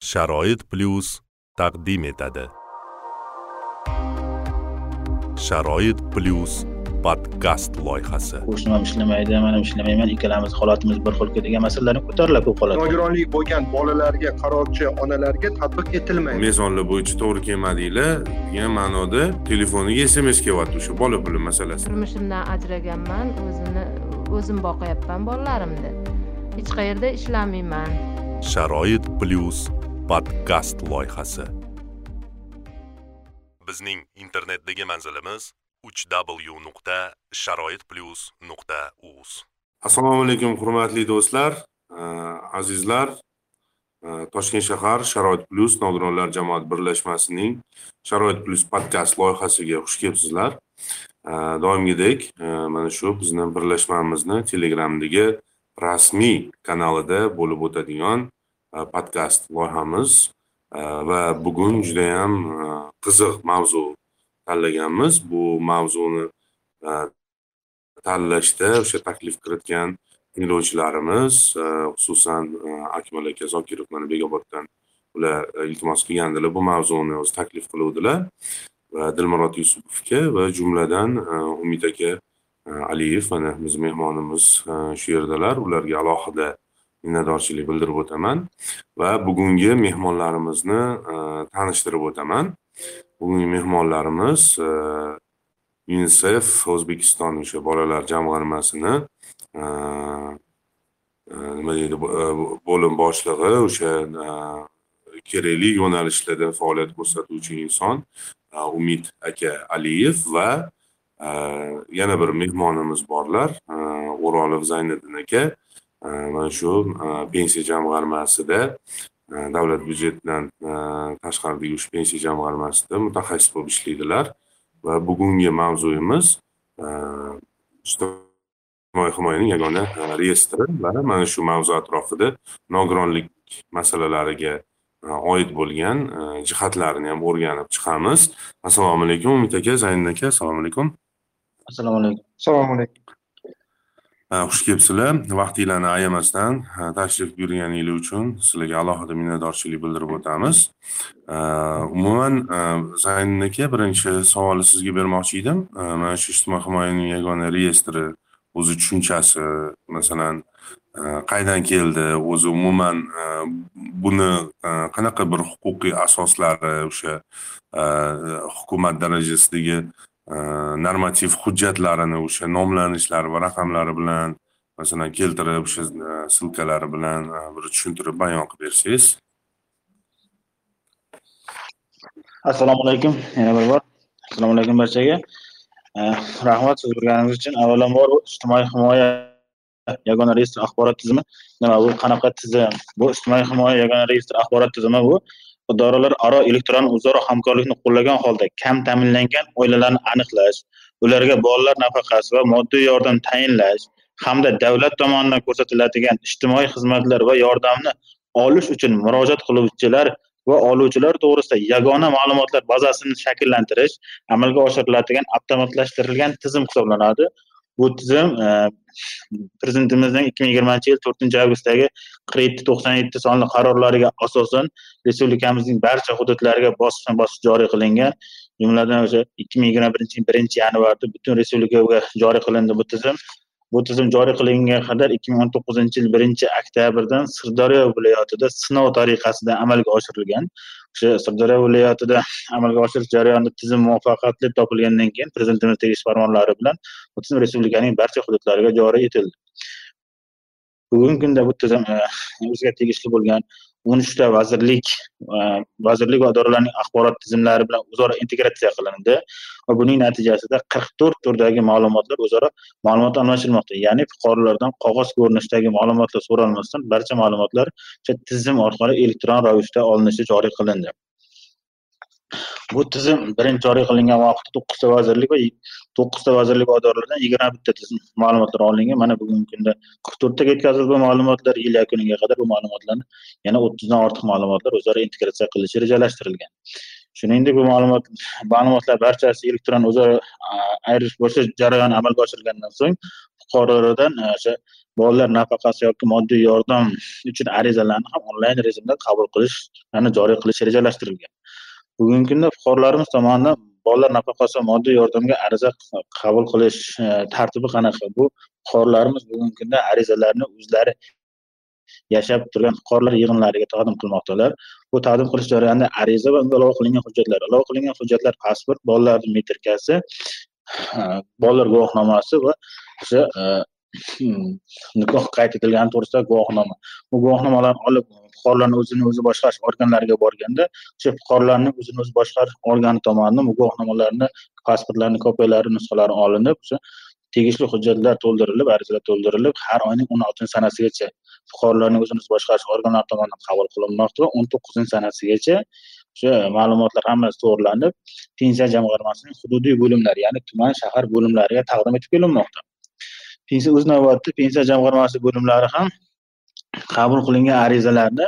sharoit plyus taqdim etadi. Sharoit plyus podkast loyihasi. Qo'shnim ham ishlamaydi man ham ishlamayman. Ikkalamiz holatimiz bir xilku degan masalalar ko'tariladi ko'p holatda. Nogironligi bo'lgan bolalarga qarovchi onalarga tatbiq etilmaydi. Mezonlar bo'yicha to'g'ri kelmadinglar degan ma'noda telefoniga sms kelyapti o'sha bola puli masalasi. Turmushimdan ajraganman o'zini o'zim boqyapman bolalarimni. Hech qayerda ishlamayman. Sharoit plyus podkast loyihasi. Bizning internetdagi manzilimiz uch w nuqta sharoit plyus nuqta uz assalomu alaykum hurmatli do'stlar azizlar. Toshkent shahar sharoit plyus nogironlar jamoat birlashmasining sharoit plyus podkast loyihasiga xush kelibsizlar. Doimgidek mana shu bizni birlashmamizni telegramdagi rasmiy kanalida bo'lib o'tadigan podkast loyihamiz va bugun judayam qiziq mavzu tanlaganmiz bu mavzuni tanlashda o'sha taklif kiritgan tinglovchilarimiz xususan akmal aka zokirov mana bekoboddan ular iltimos qilgandilar. Bu mavzuni o'zi taklif qiluvdilar. Va dilmurod yusupovga va jumladan umid aka aliyev mana bizni mehmonimiz shu yerdalar ularga alohida minnatdorchilik bildirib o'taman va bugungi mehmonlarimizni e, tanishtirib o'taman. Bugungi mehmonlarimiz e, unisef o'zbekiston o'sha bolalar jamg'armasini e, nima deydi bo'lim boshlig'i o'sha kerakli yo'nalishlarda faoliyat ko'rsatuvchi inson umid aka aliyev va yana bir mehmonimiz borlar o'rolov zayniddin aka. Mana shu pensiya jamg'armasida davlat byudjetidan tashqaridagi ushbu pensiya jamg'armasida mutaxassis bo'lib ishlaydilar. Va bugungi mavzuyimiz ijtimoiy himoyaning yagona reyestri va mana shu mavzu atrofida nogironlik masalalariga oid bo'lgan jihatlarini ham o'rganib chiqamiz. Assalomu alaykum umid aka zayn aka assalomu alaykum. Assalomu alaykum. Assalomu alaykum xush kelibsizlar. Vaqtinglarni ayamasdan tashrif buyurganinglar uchun sizlarga alohida minnatdorchilik bildirib o'tamiz. Umuman zayn aka birinchi savolni sizga bermoqchi edim. Mana shu ijtimoiy himoyaning yagona reyestri o'zi tushunchasi masalan qaydan keldi o'zi umuman buni qanaqa bir huquqiy asoslari o'sha hukumat darajasidagi normativ hujjatlarini o'sha nomlanishlari va raqamlari bilan masalan keltirib o'sha ssilkalari bilan bir tushuntirib bayon qilib bersangiz assalomu alaykum yana bir bor assalomu alaykum barchaga rahmat so'z berganingiz uchun avvalambor ijtimoiy himoya yagona reyestr axborot tizimi nima bu qanaqa tizim bu ijtimoiy himoya yagona reyestr axborot tizimi bu idoralararo elektron o'zaro hamkorlikni qo'llagan holda kam ta'minlangan oilalarni aniqlash ularga bolalar nafaqasi va moddiy yordam tayinlash hamda davlat tomonidan ko'rsatiladigan ijtimoiy xizmatlar va yordamni olish uchun murojaat qiluvchilar va oluvchilar to'g'risida yagona ma'lumotlar bazasini shakllantirish amalga oshiriladigan avtomatlashtirilgan tizim hisoblanadi. Bu tizim e, prezidentimizning ikki ming yigirmanchi yil to'rtinchi avgustdagi qirq yetti to'qson yetti sonli qarorlariga asosan respublikamizning barcha hududlariga bosqichma bosqich joriy qilingan. Jumladan o'sha ikki ming yigirma birinchi yil birinchi yanvarda butun respublikaga joriy qilindi bu tizim. Bu tizim joriy qilingunga qadar ikki ming o'n to'qqizinchi yil birinchi oktyabrdan sirdaryo viloyatida sinov tariqasida amalga oshirilgan. O'sha sirdaryo viloyatida amalga oshirish jarayonida tizim muvaffaqiyatli topilgandan keyin prezidentimiz tegishli farmonlari bilan bu tizim respublikaning barcha hududlariga joriy etildi. Bugungi kunda bu tizim e, o'ziga tegishli bo'lgan o'n uchta vazirlik e, vazirlik va idoralarning axborot tizimlari bilan o'zaro integratsiya qilindi va buning natijasida qirq to'rt turdagi ma'lumotlar o'zaro ma'lumot almashilmoqda. Ya'ni fuqarolardan qog'oz ko'rinishdagi ma'lumotlar so'ralmasdan barcha ma'lumotlar o'sha tizim orqali elektron ravishda olinishi joriy qilindi. Bu tizim birinchi joriy qilingan vaqtda to'qqizta vazirlik va to'qqizta vazirlik odorlaridan yigirma bitta tizim ma'lumotlar olingan. Mana bugungi kunda qirq to'rttaga yetkazildi bu ma'lumotlar yil yakuniga qadar bu ma'lumotlarni yana o'ttizdan ortiq ma'lumotlar o'zaro integratsiya qilishi rejalashtirilgan. Shuningdek bu ma'lumot ma'lumotlar barchasi elektron o'zaro ayirish bo'yicha jarayon amalga oshirilgandan so'ng fuqarolardan o'sha bolalar nafaqasi yoki moddiy yordam uchun arizalarni ham onlayn rejimda qabul qilishni joriy qilish rejalashtirilgan. Bugungi kunda fuqarolarimiz tomonidan bolalar nafaqasi va moddiy yordamga ariza qabul qilish e, tartibi qanaqa? Bu fuqarolarimiz bugungi kunda arizalarni o'zlari yashab turgan fuqarolar yig'inlariga taqdim qilmoqdalar. Bu taqdim qilish jarayonida ariza va unga ilova qilingan hujjatlar ilova qilingan hujjatlar pasport bolalarni metrikasi e, bolalar guvohnomasi va o'sha e, Hmm. nikoh qayd etilgani to'g'risida guvohnoma. Bu guvohnomalarni olib fuqarolarni o'zini o'zi boshqarish organlariga borganda o'sha fuqarolarni o'zini o'zi boshqarish organi tomonidan bu guvohnomalarni pasportlarni kopiyalari nusxalari olinib o'sha tegishli hujjatlar to'ldirilib arizalar to'ldirilib har oyning o'n oltinchi sanasigacha fuqarolarning o'zini o'zi boshqarish organlari tomonidan qabul qilinmoqda va o'n to'qqizinchi sanasigacha o'sha ma'lumotlar hammasi to'g'rilanib pensiya jamg'armasining hududiy bo'limlari ya'ni tuman shahar bo'limlariga taqdim etib kelinmoqda. Pensiya o'z navbatida pensiya jamg'armasi bo'limlari ham qabul qilingan arizalarni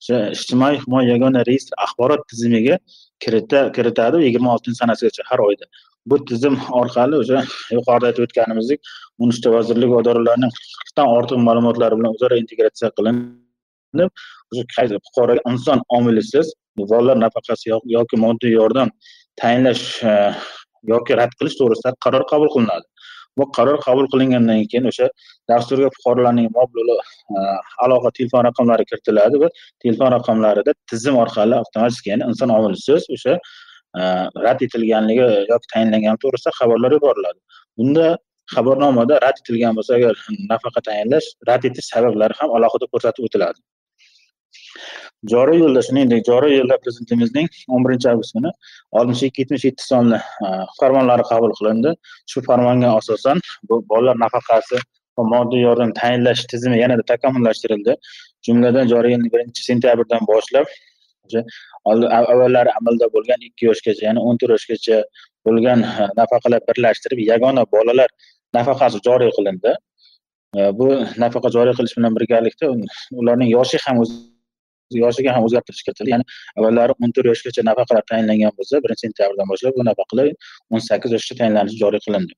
o'sha ijtimoiy himoya yagona reyestr axborot tizimiga kirita kiritadi yigirma oltinchi sanasigacha har oyda. Bu tizim orqali o'sha yuqorida aytib o'tganimizdek o'n uchta vazirlik va idoralarning qirqdan ortiq ma'lumotlari bilan o'zaro integratsiya qilinib fuqaroga inson omilisiz bolalar nafaqasi yoki moddiy yordam tayinlash e, yoki rad qilish to'g'risida qaror qabul qilinadi. Bu qaror qabul qilingandan keyin o'sha dasturga fuqarolarning mobil e, aloqa telefon raqamlari kiritiladi va telefon raqamlarida tizim orqali avtomatik ya'ni inson omilisiz o'sha e, rad etilganligi yoki tayinlangani to'g'risida xabarlar yuboriladi. Bunda xabarnomada rad etilgan bo'lsa agar nafaqa tayinlash rad etish sabablari ham alohida ko'rsatib o'tiladi. Joriy yilda shuningdek joriy yilda prezidentimizning o'n birinchi avgust kuni oltmish ikki yetmish yetti sonli e, farmonlari qabul qilindi. Shu farmonga asosan bu bolalar nafaqasi va moddiy yordam tayinlash tizimi yanada takomillashtirildi. Jumladan joriy yilning birinchi sentyabrdan boshlab avvallari amalda bo'lgan ikki yoshgacha ya'ni o'n to'rt yoshgacha bo'lgan e, nafaqalar birlashtirib yagona bolalar nafaqasi joriy qilindi. E, bu nafaqa joriy qilish bilan birgalikda ularning yoshi ham o'z yoshiga ham o'zgartirish kiritildi. Ya'ni avvallari o'n to'rt yoshgacha nafaqalar tayinlangan bo'lsa birinchi sentyabrdan boshlab bu nafaqalar o'n sakkiz yoshgacha tayinlanishi joriy qilindi.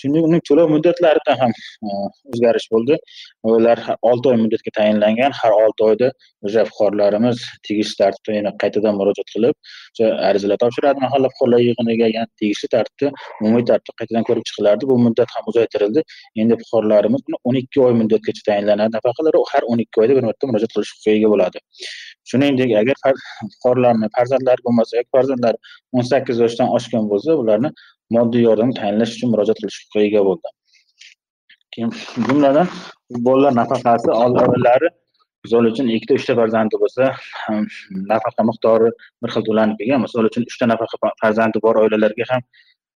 Shuningdek uning to'lov muddatlarida ham e, o'zgarish bo'ldi. Avvallar olti oy muddatga tayinlangan har olti oyda o'sha fuqarolarimiz tegishli tartibda yana qaytadan murojaat qilib o'sha arizalar topshiradi mahalla fuqarolar yig'iniga yana tegishli tartibda umumiy tartibda qaytadan ko'rib chiqilardi. Bu muddat ham uzaytirildi. Endi fuqarolarimiz o'n ikki oy muddatgacha tayinlanadi. Nafaqalar har o'n ikki oyda bir marta murojaat qilish huquqiga ega bo'ladi. Shuningdek agar fuqarolarni farzandlari bo'lmasa yoki farzandlari o'n sakkiz yoshdan oshgan bo'lsa ularni moddiy yordam tayinlash uchun murojaat qilish huquqiga ega bo'ldi. Keyin jumladan bolalar nafaqasi avvallari misol uchun ikkita uchta farzandi bo'lsa nafaqa miqdori bir xil to'lanib kelgan. Misol uchun uchta nafaqa farzandi bor oilalarga ham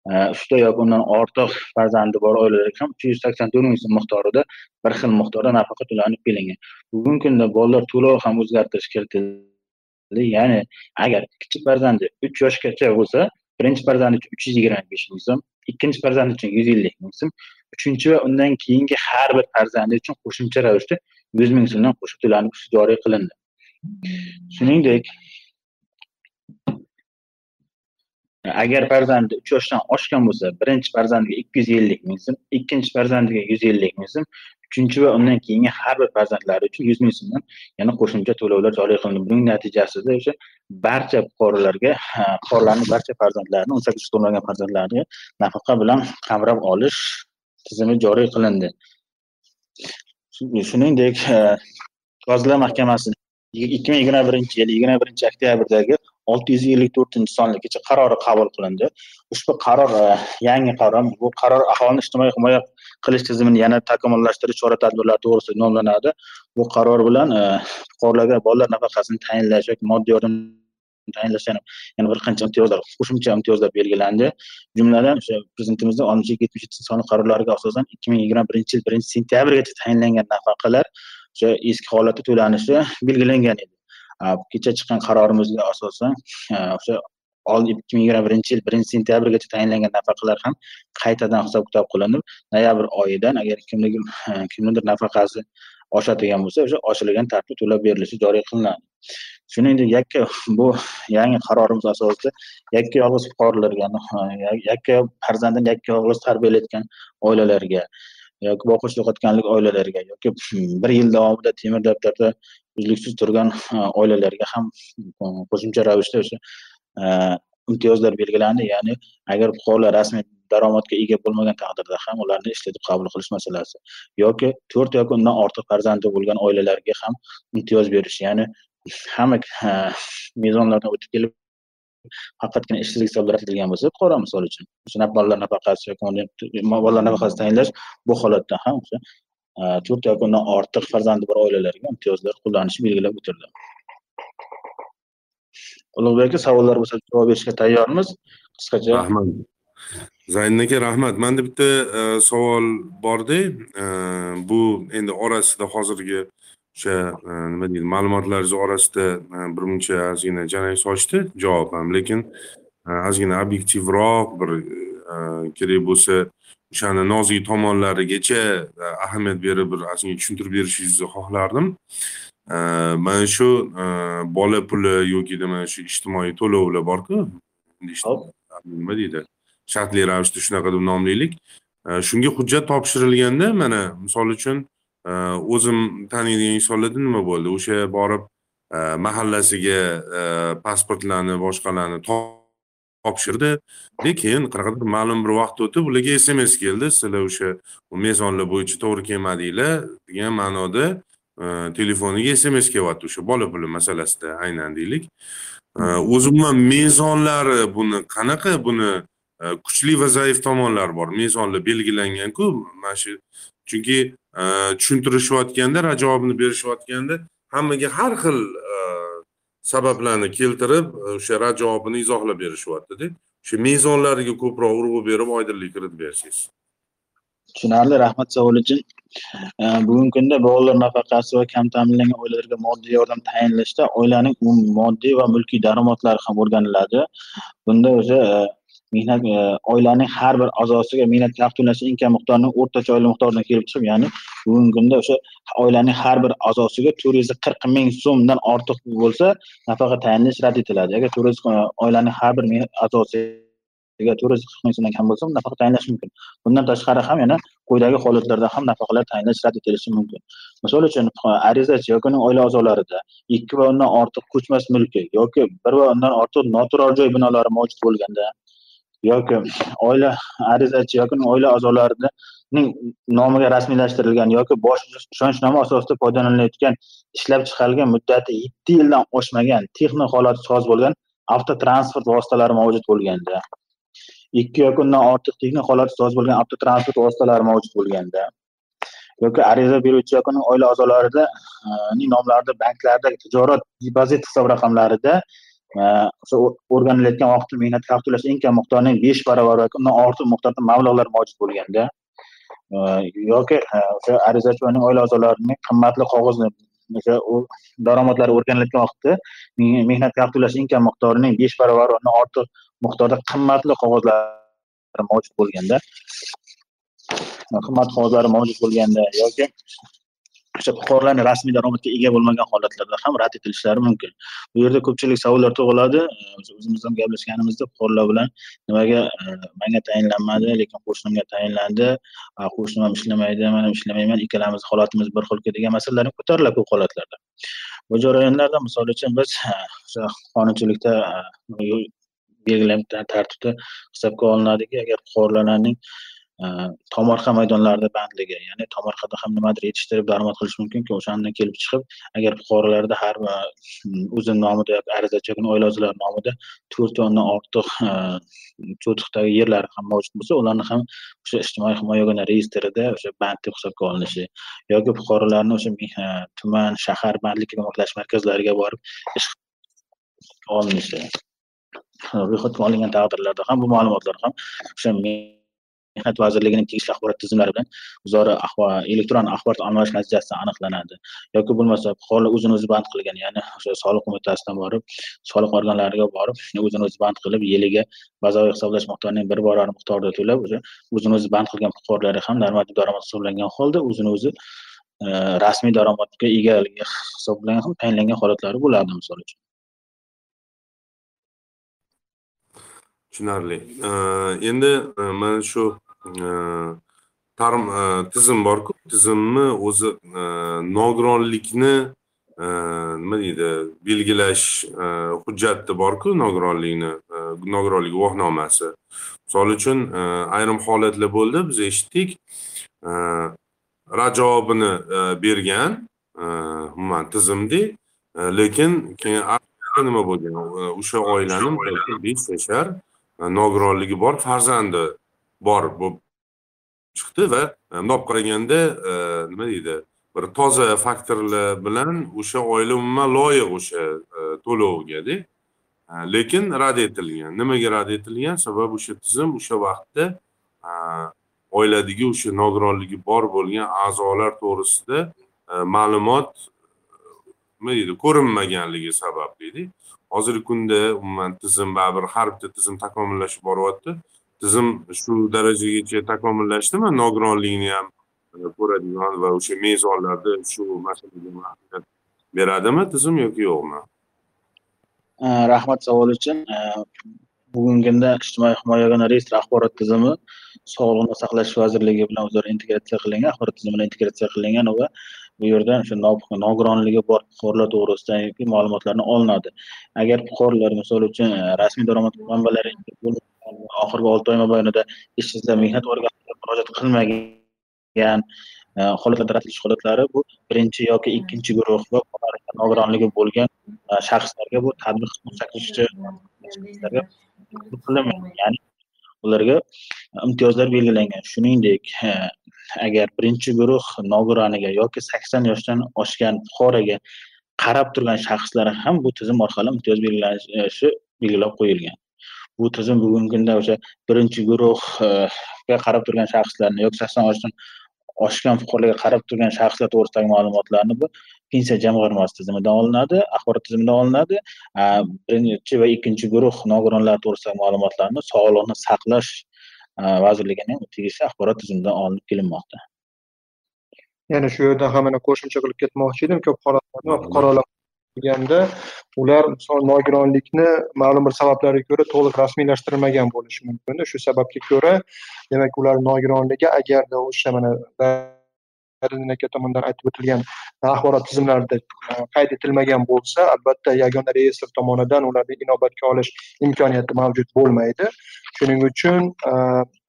Э, uchta yoki undan ortiq farzandi bor oilalarga ham uch yuz sakson to'rt ming so'm miqdorida bir xil miqdorda nafaqa to'lanib kelingan bugungi kunda bolalar to'lovi ham o'zgartirish kiritildi ya'ni agar kichik farzandi uch yoshgacha bo'lsa birinchi farzand uchun uch yuz yigirma besh ming so'm ikkinchi farzand uchun yuz ellik ming so'm uchinchi va undan keyingi har bir farzandi uchun qo'shimcha ravishda yuz ming so'mdan qo'shib to'lanish joriy qilindi. Shuningdek agar farzandi uch yoshdan oshgan bo'lsa birinchi farzandiga ikki yuz ellik ming so'm ikkinchi farzandiga yuz ellik ming so'm uchinchi va undan keyingi har bir farzandlari uchun yuz ming so'mdan yana qo'shimcha to'lovlar joriy qilindi. Buning natijasida o'sha barcha fuqarolarga fuqarolarni barcha farzandlarini o'n sakkiz yoshga to'lmagan farzandlariga nafaqa bilan qamrab olish tizimi joriy qilindi. Shuningdek vazirlar mahkamasi ikki ming yigirma birinchi yil yigirma birinchi oktyabrdagi olti yuz ellik to'rtinchi sonli kecha qarori qabul qilindi. Ushbu qaror e, yangi qaror bu qaror aholini ijtimoiy himoya qilish tizimini yana takomillashtirish chora tadbirlari to'g'risida nomlanadi. Bu qaror bilan e, fuqarolarga bolalar nafaqasini tayinlash yoki moddiy yordam tayinlash yana bir qancha imtiyozlar qo'shimcha imtiyozlar belgilandi. Jumladan o'sha prezidentimizni oltmish ikki yetmish yettinchi sonli qarorlariga asosan ikki ming yigirma birinchi yil birinchi sentyabrgacha tayinlangan nafaqalar o'sha eski holatda to'lanishi belgilangan edi. Kecha chiqqan qarorimizga asosan o'sha ikki ming yigirma birinchi yil birinchi sentyabrgacha tayinlangan nafaqalar ham qaytadan hisob kitob qilinib noyabr oyidan agar kimnidir kimnidir nafaqasi oshadigan bo'lsa o'sha oshirilgan tartibda to'lab berilishi joriy qilinadi shuningdek yakka bu yangi qarorimiz asosida yakka yolg'iz fuqarolarga yakka farzandini yakka yolg'iz tarbiyalayotgan oilalarga yoki boqish yo'qotganlik oilalarga yoki hmm, bir yil davomida temir daftarda uzluksiz turgan oilalarga ham hmm, qo'shimcha ravishda o'sha imtiyozlar belgilandi. Ya'ni agar fuqarolar rasmiy daromadga ega bo'lmagan taqdirda ham ularni ishlatib qabul qilish masalasi yoki to'rt yoki undan ortiq farzandi bo'lgan oilalarga ham imtiyoz berish. Ya'ni hamma mezonlardan o'tib kelib faqatgina ishsizlik hisoblaratilgan bo'lsa fuqaro misol uchun. O'sha bolalar nafaqasi yoki bolalar nafaqasi tayinlash bu holatda ham o'sha e, to'rt yoki undan ortiq farzandi bor oilalarga imtiyozlar qo'llanishi belgilab o'tildi. Ulug'bek aka savollar bo'lsa javob berishga tayyormiz. Qisqacha rahmat. Zaynun aka rahmat. Manda bitta e, savol borda e, bu endi orasida hozirgi o'sha e, nima deydi ma'lumotlaringiz orasida birmuncha ozgina jarang sochdi javob ham. Lekin ozgina obyektivroq bir kerak bo'lsa o'shani nozik tomonlarigacha ahamiyat berib bir ozgina tushuntirib berishingizni xohlardim. Mana shu bola puli yoki mana shu ijtimoiy to'lovlar borku nima deydi shartli ravishda shunaqa deb nomlaylik. Shunga hujjat topshirilganda mana misol uchun o'zim taniydigan insonlarda nima bo'ldi. O'sha borib e, mahallasiga e, pasportlarni boshqalarni topshirdi. Lekin qanaqadir ma'lum bir vaqt o'tib ularga sms keldi. Sizlar o'sha mezonlar bo'yicha to'g'ri kelmadinglar degan ma'noda e, telefoniga sms kelyapti o'sha bola puli masalasida aynan deylik. O'zi umuman mezonlari buni qanaqa buni kuchli va zaif tomonlari bor. Mezonlar belgilanganku mana shu chunki e, tushuntirishayotganda javobini berishayotganda hammaga har xil e, sabablarni keltirib e, o'sha rad javobini izohlab berishyaptida o'sha mezonlariga ko'proq urg'u berib oydinlik kiritib bersangiz. Tushunarli rahmat savol uchun e, bugungi kunda bolalar nafaqasi va kam ta'minlangan oilalarga moddiy yordam tayinlashda oilaning moddiy va mulkiy daromadlari ham o'rganiladi. Bunda o'sha e, mehnat e, oilaning har bir a'zosiga mehnat haq to'lash imkon miqdorining o'rtacha oylik miqdoridan kelib chiqib ya'ni bugungi kunda o'sha oilaning har bir a'zosiga to'rt yuz qirq ming so'mdan ortiq bo'lsa nafaqa tayinlash rad etiladi. Agar to'rt yuz e, oilaning har bir a'zosiga agar to'rt yuz qirq ming so'mdan kam bo'lsa nafaqa tayinlash mumkin. Bundan tashqari ham yana quyidagi holatlarda ham nafaqalar tayinlash rad etilishi mumkin. Misol uchun e, arizachi yoki uning oila a'zolarida ikki va undan ortiq ko'chmas mulki yoki bir va undan ortiq noturar joy binolari mavjud bo'lganda yoki oila arizachi yoki oila a'zolarining nomiga rasmiylashtirilgan yoki bosh ishonchnoma asosida foydalanilayotgan ishlab chiqarilgan muddati yetti yildan oshmagan texnik holati soz bo'lgan avtotransport vositalari mavjud bo'lganda ikki yoki undan ortiq texnik holati soz bo'lgan avtotransport vositalari mavjud bo'lganda yoki ariza beruvchi yoki uning oila a'zolarida nomlarida banklardagi tijorat depozit hisob raqamlarida o'sha o'rganilayotgan vaqtda mehnat haq to'lash eng kam miqdorining besh baravari yoki undan ortiq miqdorda mablag'lar mavjud bo'lganda yoki o'sha arizachi va uning oila a'zolarining qimmatli qog'ozni o'sha daromadlari o'rganilayotgan vaqtda mehnat haq to'lash eng kam miqdorining besh baravari undan ortiq miqdorda qimmatli qog'ozlar mavjud bo'lganda qimmat qog'ozlari mavjud bo'lganda yoki o'sha fuqarolarni rasmiy daromadga ega bo'lmagan holatlarda ham rad etilishlari mumkin. Bu yerda ko'pchilik savollar tug'iladi. O'zimiz ham gaplashganimizda fuqarolar bilan nimaga e, manga tayinlanmadi lekin qo'shnimga tayinlandi. Qo'shnim ham ishlamaydi man ham ishlamayman ikkalamiz holatimiz bir xilku degan masalalar ko'tariladi ko'p holatlarda. Bu jarayonlarda misol uchun biz e, o'sha qonunchilikda e, belgilangan tartibda hisobga olinadiki agar fuqarolarning Э, tomorqa maydonlarida bandligi ya'ni tomorqada ham nimadir yetishtirib daromad qilish mumkinki o'shandan kelib chiqib agar fuqarolarda har e, o'zini nomida yoki arizachi yoki oila nomida to'rt undan ortiq e, cho'tiqdagi yerlari ham mavjud bo'lsa ularni ham o'sha ijtimoiy himoya yagona reyestrida o'sha band deb hisobga olinishi yoki fuqarolarni o'sha e, tuman shahar bandlikka ko'maklash markazlariga borib ish olinishi. Ro'yxatga olingan taqdirlarda ham bu ma'lumotlar ham o'sha mehnat vazirligining tegishli axborot tizimlari bilan o'zaro elektron axborot almashish natijasida aniqlanadi. Yoki bo'lmasa fuqarolar o'zini o'zi band qilgan ya'ni o'sha soliq qo'mitasidan borib soliq organlariga borib o'zini o'zi band qilib yiliga bazaviy hisoblash miqdorining bir barobar miqdorida to'lab o'sha o'zini o'zi band qilgan fuqarolar ham normativ daromad hisoblangan holda o'zini o'zi e, rasmiy daromadga egaligi hisoblangan ham tayinlangan holatlari bo'ladi misol uchun. Tushunarli. E, endi e, mana shu tarm tizim borku tizimni o'zi nogironlikni nima deydi belgilash hujjati borku nogironlikni nogironlik guvohnomasi misol uchun ayrim holatlar bo'ldi biz eshitdik rad javobini bergan umuman tizimda lekin keyin nima bo'lgan o'sha oilani besh yashar nogironligi bor farzandi bor bo'lib chiqdi va e, bundoq qaraganda e, nima deydi bir toza faktorlar bilan o'sha oila umuman loyiq o'sha e, to'lovgada lekin rad etilgan. Nimaga rad etilgan? Sababi o'sha tizim o'sha vaqtda oiladagi o'sha nogironligi bor bo'lgan a'zolar to'g'risida ma'lumot nima deydi ko'rinmaganligi sabablida hozirgi kunda umuman tizim baribir har bitta tizim takomillashib boryapti. Tizim shu darajagacha takomillashdimi? Nogironlikni ham e, ko'radigan va o'sha mezonlarda shu masalaga ahamiyat beradimi tizim yoki yo'qmi? E, rahmat savol uchun. E, Bugungi kunda ijtimoiy himoya yagona reyestr axborot tizimi sog'liqni saqlash vazirligi bilan o'zaro integratsiya qilingan axborot tizimi bilan integratsiya qilingan va bu yerdan o'sha nogironligi bor fuqarolar to'g'risidagi ma'lumotlarni olinadi. Agar fuqarolar misol uchun rasmiy daromad manbalari oxirgi olti oy mobaynida ishsizlar mehnat organiga murojaat qilmagan holatlarda rad etish holatlari bu birinchi yoki ikkinchi guruh va nogironligi bo'lgan shaxslarga bu tadbiq o'n sakkizinchi ya'ni ularga imtiyozlar belgilangan. Shuningdek agar birinchi guruh nogironiga yoki sakson yoshdan oshgan fuqaroga qarab turgan shaxslar ham bu tizim orqali imtiyoz belgilanishi belgilab qo'yilgan. Bu tizim bugungi kunda o'sha birinchi guruhga qarab turgan shaxslarni yoki sakson yoshdan oshgan fuqarolarga qarab turgan shaxslar to'g'risidagi ma'lumotlarni bu pensiya jamg'armasi tizimidan olinadi axborot tizimidan olinadi. Birinchi va ikkinchi guruh nogironlar to'g'risidagi ma'lumotlarni sog'liqni saqlash vazirligining tegishli axborot tizimidan olinib kelinmoqda. Yana shu yerda ham mana qo'shimcha qilib ketmoqchi edim. Ko'p holatlarda fuqarolar bo'lganda ular misol nogironlikni ma'lum bir sabablarga ko'ra to'liq rasmiylashtirilmagan bo'lishi mumkin shu sababga ko'ra demak ular nogironligi agarda o'sha mana aka tomonidan aytib o'tilgan axborot tizimlarida e, qayd etilmagan bo'lsa albatta yagona reyestr tomonidan ularni inobatga olish imkoniyati mavjud bo'lmaydi. Shuning uchun e,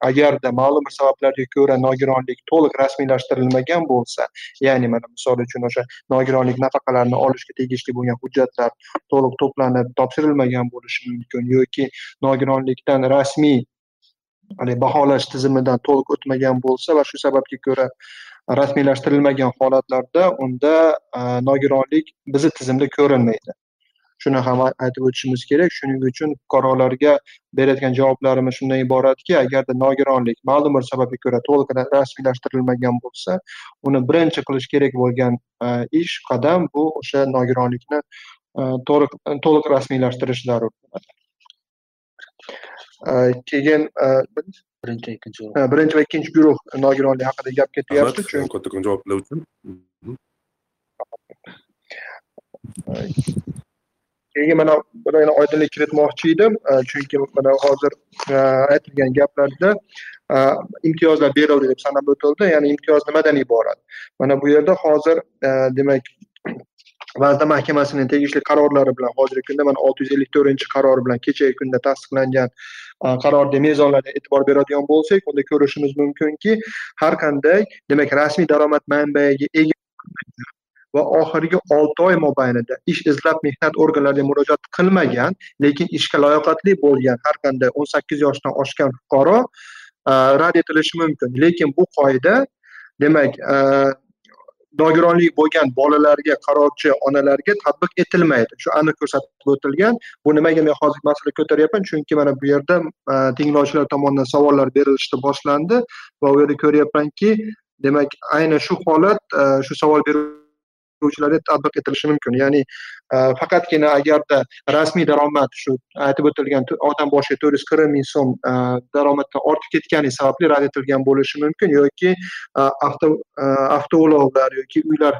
agarda ma'lum bir sabablarga ko'ra nogironlik to'liq rasmiylashtirilmagan bo'lsa ya'ni mana misol uchun o'sha nogironlik nafaqalarini olishga tegishli bo'lgan hujjatlar to'liq to'planib topshirilmagan bo'lishi mumkin yoki nogironlikdan rasmiy baholash tizimidan to'liq o'tmagan bo'lsa va shu sababga ko'ra rasmiylashtirilmagan holatlarda unda e, nogironlik bizni tizimda ko'rinmaydi. Shuni ham aytib o'tishimiz kerak. Shuning uchun fuqarolarga berayotgan javoblarimiz shundan iboratki agarda nogironlik ma'lum bir sababga ko'ra to'liq rasmiylashtirilmagan bo'lsa uni birinchi qilish kerak bo'lgan e, ish qadam bu o'sha nogironlikni e, to'liq to'liq rasmiylashtirish zarur keyin birinchi ikkinchi guruh. Birinchi va ikkinchi guruh nogironlik haqida gap ketyapti chunki kattakon javoblar uchun. Keyin mana buni yana oydinlik kiritmoqchi edim. Chunki mana hozir aytilgan gaplarda imtiyozlar berildi deb sanab o'tildi. Ya'ni imtiyoz nimadan iborat? Mana bu yerda hozir demak vazirlar mahkamasining tegishli qarorlari bilan hozirgi kunda mana olti yuz ellik to'rtinchi qaror bilan kechagi kunda tasdiqlangan e, qarorda mezonlarga e'tibor beradigan bo'lsak unda ko'rishimiz mumkinki har qanday demak rasmiy daromad manbaiga ega va oxirgi olti oy mobaynida ish izlab mehnat organlariga murojaat qilmagan lekin ishga layoqatli bo'lgan har qanday o'n sakkiz yoshdan oshgan fuqaro e, rad etilishi mumkin. Lekin bu qoida demak e, nogironligi bo'lgan bolalarga qarovchi onalarga tatbiq etilmaydi. Shu aniq ko'rsatib o'tilgan. Bu nimaga men hozir masala ko'taryapman? Chunki mana bu yerda e, tinglovchilar tomonidan savollar berilishni boshlandi va u yerda ko'ryapmanki demak ayni shu holat e, shu savol beruvchilarga tatbiq etilishi mumkin. Ya'ni e, faqatgina agarda rasmiy daromad shu aytib o'tilgan odam boshiga to'rt yuz qirq ming so'm e, daromaddan ortib ketgani sababli rad etilgan bo'lishi mumkin yoki e, avtoulovlar yoki uylar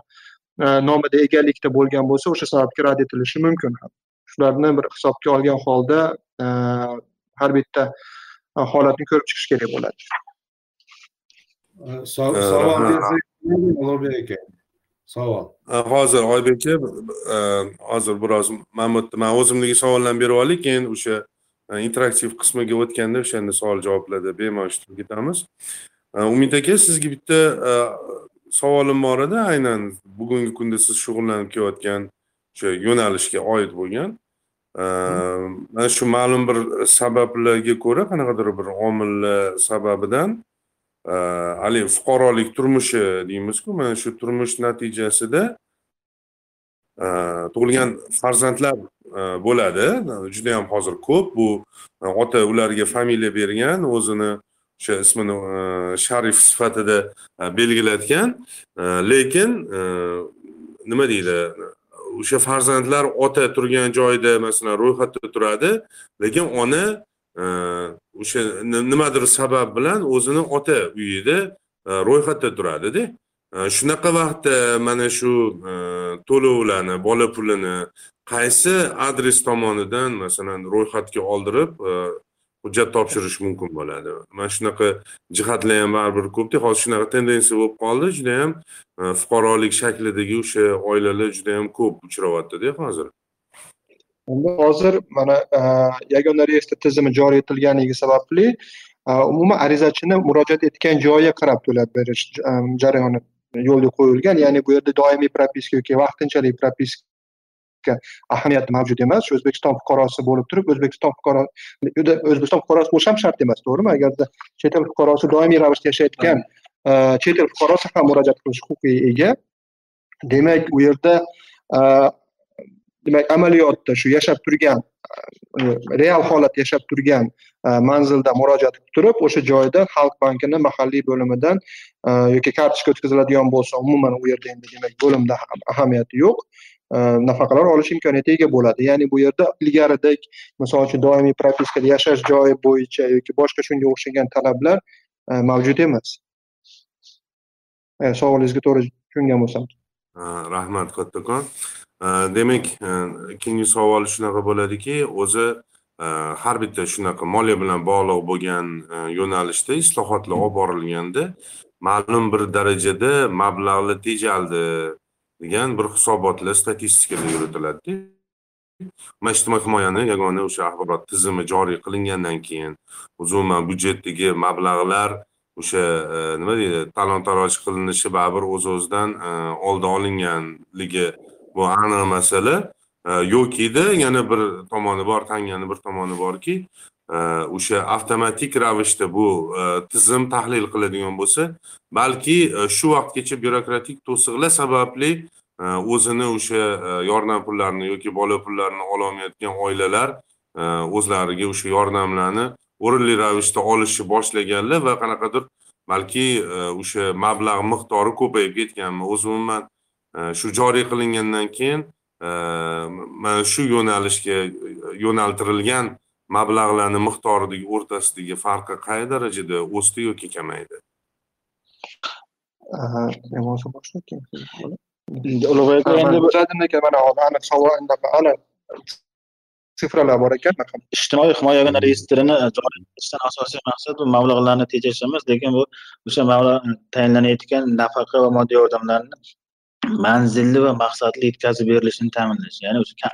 nomida egalikda bo'lgan bo'lsa o'sha sababga rad etilishi mumkin shularni bir hisobga olgan holda har bitta holatni ko'rib chiqish kerak bo'ladi. Savol ulug'bek aka savol. Э, hozir oybek aka e, э, hozir biroz mamutni man o'zimdagi savollarni berib olay keyin o'sha e, interaktiv qismiga o'tganda o'shanda savol javoblarda bemalol ishtirok etamiz e, umid aka sizga bitta e, savolim bor edi. Aynan bugungi kunda siz shug'ullanib kelayotgan o'sha yo'nalishga oid bo'lgan. Mana shu ma'lum bir sabablarga ko'ra qanaqadir bir omillar sababidan haligi fuqarolik turmushi deymizku mana shu turmush natijasida tug'ilgan farzandlar bo'ladi juda yam hozir ko'p bu ota ularga familiya bergan o'zini o'sha ismini sharif sifatida belgilatgan lekin nima deydi o'sha farzandlar ota turgan joyda masalan ro'yxatda turadi lekin ona o'sha nimadir sabab bilan o'zini ota uyida e, ro'yxatda turadida e, shunaqa vaqtda mana shu e, to'lovlarni bola pulini qaysi adres tomonidan masalan ro'yxatga oldirib hujjat topshirish mumkin bo'ladi? Mana shunaqa jihatlar ham baribir ko'pda. Hozir shunaqa tendensiya bo'lib qoldi. Juda yam fuqarolik shaklidagi o'sha oilalar juda yam ko'p uchrayaptida hozir. Endi hozir mana e, yagona reyestr tizimi joriy etilganligi sababli e, umuman arizachini murojaat etgan joyiga qarab to'lab berish e, jarayoni yo'lga qo'yilgan. Ya'ni bu yerda doimiy propiska yoki vaqtinchalik propiska ahamiyati mavjud emas. Shu o'zbekiston fuqarosi bo'lib turib o'zbekiston fuqaro o'zbekiston fuqarosi bo'lishi ham shart emas to'g'rimi? Agarda chet el fuqarosi doimiy ravishda yashayotgan chet el fuqarosi ham murojaat qilish huquqiga ega. Demak u yerda demak amaliyotda shu yashab turgan e, real holat yashab turgan e, manzilda murojaat qilib turib o'sha joyda xalq bankini mahalliy bo'limidan e, yoki kartochka o'tkaziladigan bo'lsa umuman u yerda endi demak bo'limda ahamiyati yo'q. Nafaqalar olish imkoniyatiga ega bo'ladi. Ya'ni bu yerda ilgaridek misol uchun doimiy propiskada yashash joyi bo'yicha yoki boshqa shunga o'xshagan talablar mavjud emas. Savolingizga to'g'ri tushungan bo'lsam. Ha, rahmat kattakon demak e, ikkinchi savol shunaqa bo'ladiki o'zi e, har bitta shunaqa moliya bilan bog'liq bo'lgan e, yo'nalishda islohotlar olib borilganda ma'lum bir darajada mablag'lar tejaldi degan bir hisobotlar statistikalar yuritiladida mana ijtimoiy himoyani yagona o'sha axborot tizimi joriy qilingandan keyin umuman byudjetdagi mablag'lar o'sha e, nima deydi talon taroj qilinishi baribir o'z o'zidan oldi olinganligi bu aniq masala e, yokida yana bir tomoni bor tangani bir tomoni borki e, o'sha avtomatik ravishda bu e, tizim tahlil qiladigan bo'lsa balki shu vaqtgacha byurokratik to'siqlar sababli o'zini o'sha yordam pullarini yoki bola pullarini ololmayotgan oilalar o'zlariga o'sha yordamlarni o'rinli ravishda olishni boshlaganlar va qanaqadir balki o'sha mablag' miqdori ko'payib ketganmi o'zi umuman shu joriy qilingandan keyin e, mana shu yo'nalishga yo'naltirilgan mablag'larni miqdoridagi o'rtasidagi farqi qay darajada o'sdi yoki kamaydi? Ulug'bek aka endi aka mana aniq savol anaqa aniq sifralar bor ekan. Ijtimoiy himoya yagona reyestrini joriy etishdan asosiy maqsad bu mablag'larni tejash emas lekin bu o'sha mablag' tayinlanayotgan nafaqa va moddiy yordamlarni manzilli va maqsadli yetkazib berilishini ta'minlash ya'ni o'sha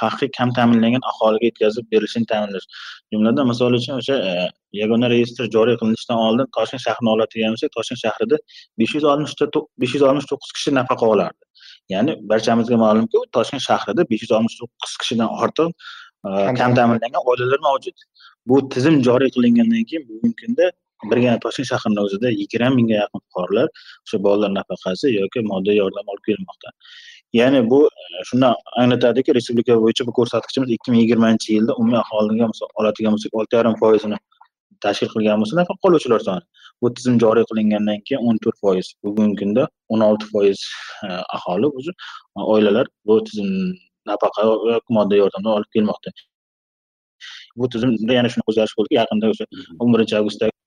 haqiqiy kam ta'minlangan aholiga yetkazib berilishini ta'minlash. Jumladan misol uchun o'sha e, yagona reyestr joriy qilinishidan oldin toshkent shahrini oladigan bo'lsak toshkent shahrida besh yuz oltmishta besh yuz oltmish to'qqiz kishi nafaqa olardi. Ya'ni barchamizga ma'lumki toshkent shahrida besh yuz oltmish to'qqiz kishidan ortiq e, kam ta'minlangan oilalar mavjud. Bu tizim joriy qilingandan keyin bugungi kunda birgina toshkent shahrini o'zida yigirma mingga yaqin fuqarolar o'sha bolalar nafaqasi yoki moddiy yordam olib kelmoqda ya'ni bu e, shundan anglatadiki respublika bo'yicha bu ko'rsatkichimiz ikki ming yigirmanchi yilda umumiy aholiga oladigan bo'lsak olti yarim foizini tashkil qilgan bo'lsa nafaqa oluvchilar soni. Bu tizim joriy qilingandan keyin o'n to'rt foiz bugungi kunda o'n olti foiz e, aholi o'zi oilalar bu tizim nafaqa yoki moddiy yordamdan olib kelmoqda. Bu tizimda yana shunaqa o'zgarish bo'ldiki yaqinda o'sha o'n birinchi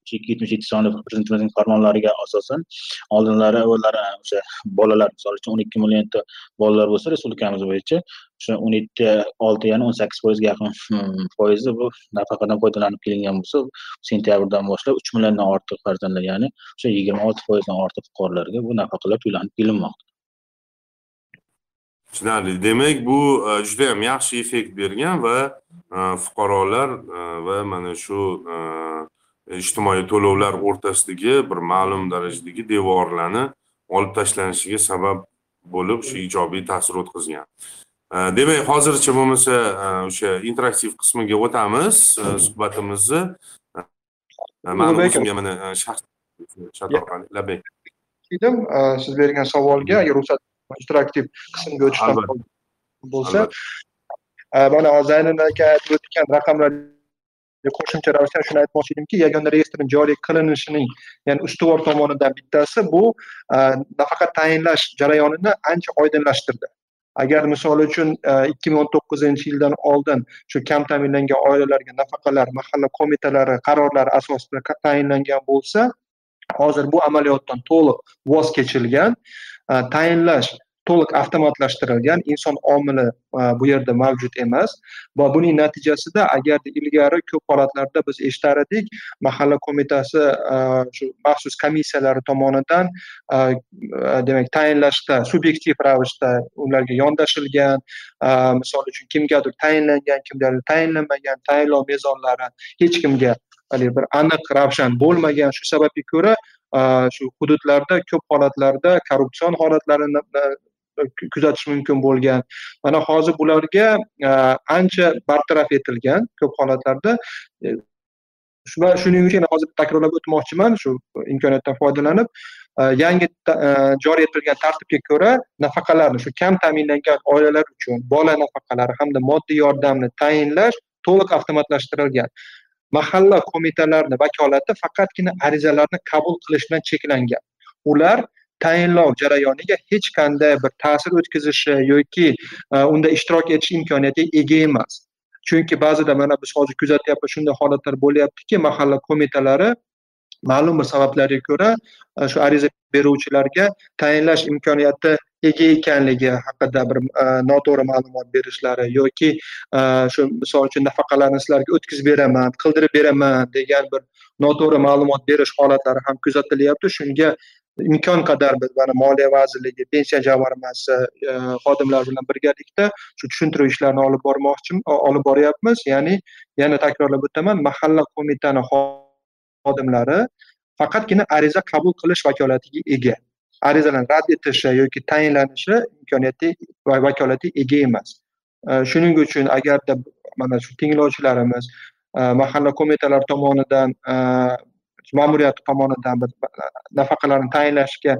avgustda ikki yetmish yetti sonli prezidentimizning farmonlariga asosan oldinlari avvallari o'sha bolalar misol uchun o'n ikki millionta bolalar bo'lsa respublikamiz bo'yicha o'sha o'n yetti olti ya'ni o'n sakkiz foizga yaqin hmm, foizi bu nafaqadan foydalanib kelingan bo'lsa sentyabrdan boshlab uch milliondan ortiq farzandlar ya'ni o'sha yigirma olti foizdan ortiq fuqarolarga bu nafaqalar to'lanib kelinmoqda. Tushunarli. Demak bu e, juda yam yaxshi effekt bergan va e, fuqarolar e, va mana shu ijtimoiy to'lovlar o'rtasidagi bir ma'lum darajadagi devorlarni olib tashlanishiga sabab bo'lib shu ijobiy ta'sir o'tkazgan. Demak hozircha bo'lmasa o'sha interaktiv qismiga o'tamiz. Suhbatimizni ma'lum o'zimga mana shaxs orqali labbay edim siz bergan savolga agar ruxsat interaktiv qismga o'tishdan bo'lsa mana zaynul aka aytib o'tgan raqamlar qo'shimcha ravishda shuni aytmoqchi edimki yagona reyestrni joriy qilinishining ya'ni ustuvor tomonidan bittasi bu e, nafaqat tayinlash jarayonini ancha oydinlashtirdi agar misol uchun e, ikki ming o'n to'qqizinchi yildan oldin shu kam ta'minlangan oilalarga nafaqalar mahalla qo'mitalari qarorlari asosida tayinlangan bo'lsa hozir bu amaliyotdan to'liq voz kechilgan e, tayinlash to'liq avtomatlashtirilgan inson omili e, bu yerda mavjud emas va buning natijasida agarda ilgari ko'p holatlarda biz eshitar edik mahalla qo'mitasi e, shu maxsus komissiyalari tomonidan e, demak tayinlashda subyektiv ravishda ularga yondashilgan misol uchun kimgadir tayinlangan kimgadir tayinlanmagan tayinlov mezonlari hech kimga haligi bir aniq ravshan bo'lmagan. Shu sababga ko'ra shu hududlarda ko'p holatlarda korrupsion holatlarini kuzatish mumkin bo'lgan. Mana hozir bularga e, ancha bartaraf etilgan ko'p holatlarda e, va shuning uchun hozir takrorlab o'tmoqchiman shu imkoniyatdan foydalanib e, yangi joriy etilgan tartibga ko'ra nafaqalarni shu kam ta'minlangan oilalar uchun bola nafaqalari hamda moddiy yordamni tayinlash to'liq avtomatlashtirilgan. Mahalla qo'mitalarini vakolati faqatgina arizalarni qabul qilish bilan cheklangan. Ular tayinlov jarayoniga hech qanday bir ta'sir o'tkazishi yoki e, unda ishtirok etish imkoniyatiga ega emas. Chunki ba'zida mana biz hozir kuzatyapmiz shunday holatlar bo'lyaptiki mahalla qo'mitalari ma'lum bir sabablarga ko'ra e, shu ariza beruvchilarga tayinlash imkoniyati ega ekanligi haqida bir e, noto'g'ri ma'lumot berishlari yoki shu misol uchun nafaqalarni sizlarga o'tkazib beraman qildirib beraman degan bir noto'g'ri ma'lumot berish holatlari ham kuzatilyapti. Shunga imkon qadar biz mana moliya vazirligi pensiya jamg'armasi e, xodimlari bilan birgalikda shu tushuntiruv ishlarini olib bormoqchi olib boryapmiz. Ya'ni yana takrorlab o'taman mahalla qo'mitani xodimlari faqatgina ariza qabul qilish vakolatiga ega. Arizalarni rad etishi yoki tayinlanishi imkoniyati va vakolati ega emas. E, shuning uchun agarda mana shu tinglovchilarimiz e, mahalla qo'mitalari tomonidan ma'muriyati tomonidan bir nafaqalarni tayinlashga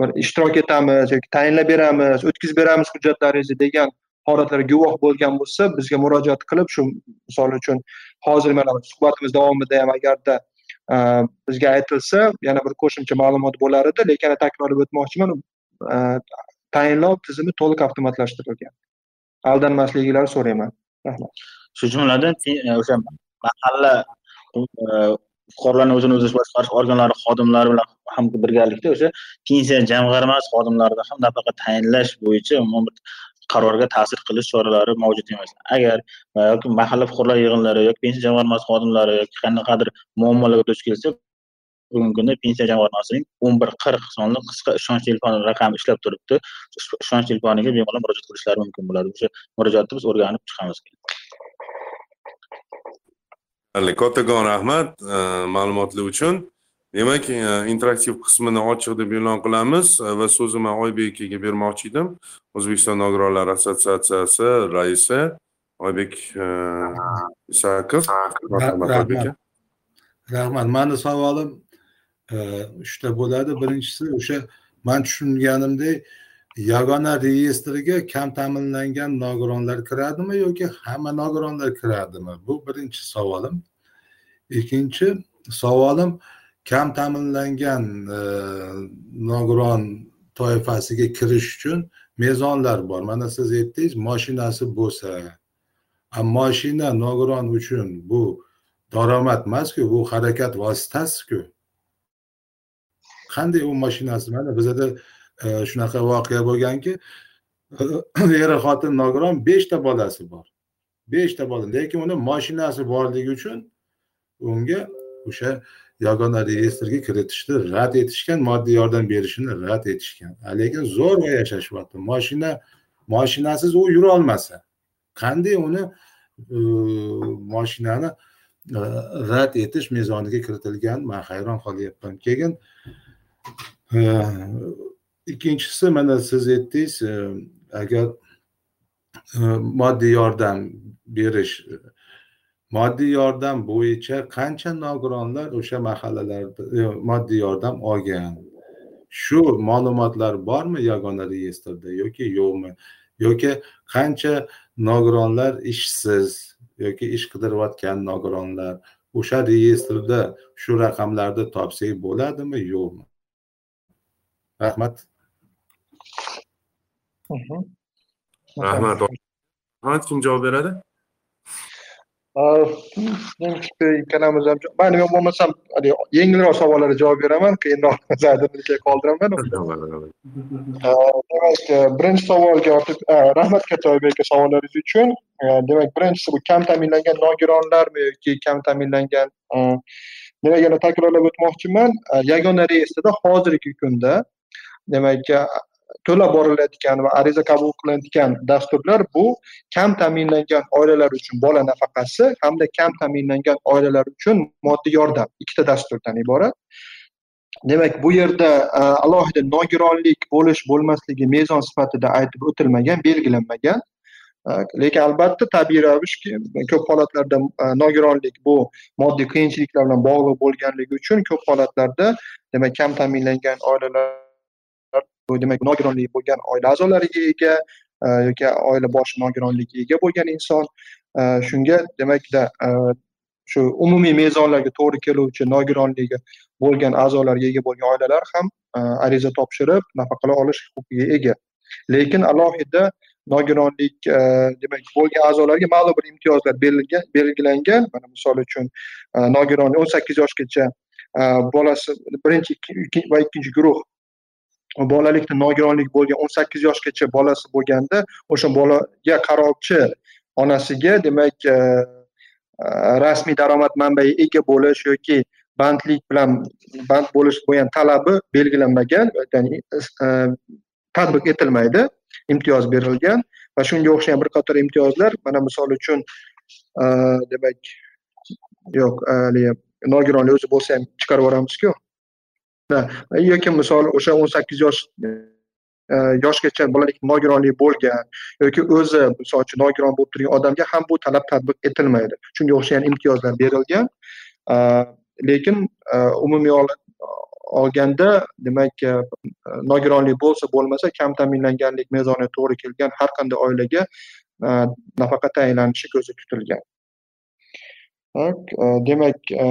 bir ishtirok etamiz yoki tayinlab beramiz o'tkazib beramiz hujjatlaringizni degan holatlar guvoh bo'lgan bo'lsa bizga murojaat qilib shu misol uchun hozir mana suhbatimiz davomida ham agarda e, bizga aytilsa yana bir qo'shimcha ma'lumot bo'lar edi lekin takrorlab o'tmoqchiman e, tayinlov tizimi to'liq avtomatlashtirilgan. Aldanmasligingizni so'rayman. Rahmat. Shu jumladan e, o'sha mahalla fuqarolarni o'zini o'zi boshqarish organlari xodimlari bilan ham birgalikda o'sha pensiya jamg'armasi xodimlarida ham nafaqa tayinlash bo'yicha umuman bir qarorga ta'sir qilish choralari mavjud emas. Agar e, yoki mahalla fuqarolar yig'inlari yoki pensiya jamg'armasi xodimlari yoki qanaqadir muammolarga duch kelsa bugungi kunda pensiya jamg'armasining o'n bir qirq sonli qisqa ishonch telefoni raqami ishlab turibdi. Ishonch telefoniga bemalol murojaat qilishlari mumkin bo'ladi. O'sha murojaatni biz o'rganib chiqamiz. Kattakon rahmat e, ma'lumotlar uchun. Demak e, interaktiv qismini ochiq deb e'lon qilamiz e, va so'zni man oybek akaga bermoqchi edim. O'zbekiston nogironlar assotsiatsiyasi raisi oybek isakov. Rahmat rahmat. Mani savolim uchta bo'ladi. Birinchisi o'sha man tushunganimdek yagona reyestrga kam ta'minlangan nogironlar kiradimi yoki hamma nogironlar kiradimi? Bu birinchi savolim. Ikkinchi savolim kam ta'minlangan e, nogiron toifasiga kirish uchun mezonlar bor. Mana siz aytdingiz moshinasi bo'lsa moshina nogiron uchun bu daromad emasku bu harakat vositasiku. Qanday u mashinasi? Mana bizada shunaqa voqea bo'lganki er xotin nogiron beshta bolasi bor. Beshta bola lekin uni mashinasi borligi uchun unga o'sha yagona reyestrga kiritishni rad etishgan moddiy yordam berishini rad etishgan. Lekin zo'rg'a yashashyapti. Moshina moshinasiz u yurolmasa qanday uni mashinani moshinani rad etish mezoniga kiritilgan man hayron qolyapman. Keyin e, ikkinchisi e, e, mana siz aytdingiz agar moddiy yordam berish moddiy yordam bo'yicha qancha nogironlar o'sha e, mahallalarda moddiy yordam olgan shu ma'lumotlar bormi yagona reyestrda yoki yo'qmi yoki qancha nogironlar ishsiz yoki ish qidirayotgan nogironlar o'sha reyestrda shu raqamlarni topsak bo'ladimi yo'qmi rahmat rahmat rahmat kim javob beradi menimcha ikkalamiz ham man nima bo'lmasam yengilroq savollarga javob beraman qiyinroq zadilga qoldiraman demak birinchi savolga rahmat katta oybek aka savollaringiz uchun demak birinchisi bu kam ta'minlangan nogironlarmi yoki kam ta'minlangan demak yana takrorlab o'tmoqchiman yagona reyestrda hozirgi kunda demak to'lab borilayotgan va ariza qabul qilinadigan dasturlar bu kam ta'minlangan oilalar uchun bola nafaqasi hamda kam ta'minlangan oilalar uchun moddiy yordam ikkita dasturdan iborat. Demak bu yerda e, alohida nogironlik bo'lish bo'lmasligi mezon sifatida aytib o'tilmagan belgilanmagan. E, lekin albatta tabiiy ravishki ko'p holatlarda e, nogironlik bu moddiy qiyinchiliklar bilan bog'liq bo'lganligi uchun ko'p holatlarda demak kam ta'minlangan oilalar bu demak nogironligi bo'lgan oila a'zolariga ega e, yoki oila boshi nogironligiga ega bo'lgan inson. E, shunga demakda e, shu umumiy mezonlarga to'g'ri keluvchi nogironligi bo'lgan a'zolarga ega bo'lgan oilalar ham ariza topshirib nafaqalar olish huquqiga ega. Lekin alohida nogironlik demak bo'lgan a'zolarga ma'lum bir imtiyozlar berilgan belgilangan. Mana misol uchun nogiron o'n sakkiz yoshgacha bolasi birinchi va ikkinchi guruh bolalikda nogironlik bo'lgan o'n sakkiz yoshgacha bolasi bo'lganda o'sha bolaga qarovchi onasiga demak e, e, rasmiy daromad manbai ega bo'lish yoki bandlik bilan band bo'lish bo'lgan talabi belgilanmagan ya'ni e, tatbiq etilmaydi imtiyoz berilgan va shunga o'xshagan bir qator imtiyozlar mana misol uchun e, demak yo'q e, haligi nogironlik o'zi bo'lsa ham chiqarib yuboramizku. Yoki misol o'sha o'n sakkiz yosh e, yoshgacha bolalik nogironlik bo'lgan yoki o'zi misol uchun nogiron bo'lib turgan odamga ham bu talab tatbiq etilmaydi. Shunga o'xshagan imtiyozlar berilgan. Lekin e, umumiy olganda demak e, nogironlik bo'lsa bo'lmasa kam ta'minlanganlik mezoniga to'g'ri kelgan har qanday oilaga nafaqa tayinlanishi ko'zda tutilgan. E, demak e,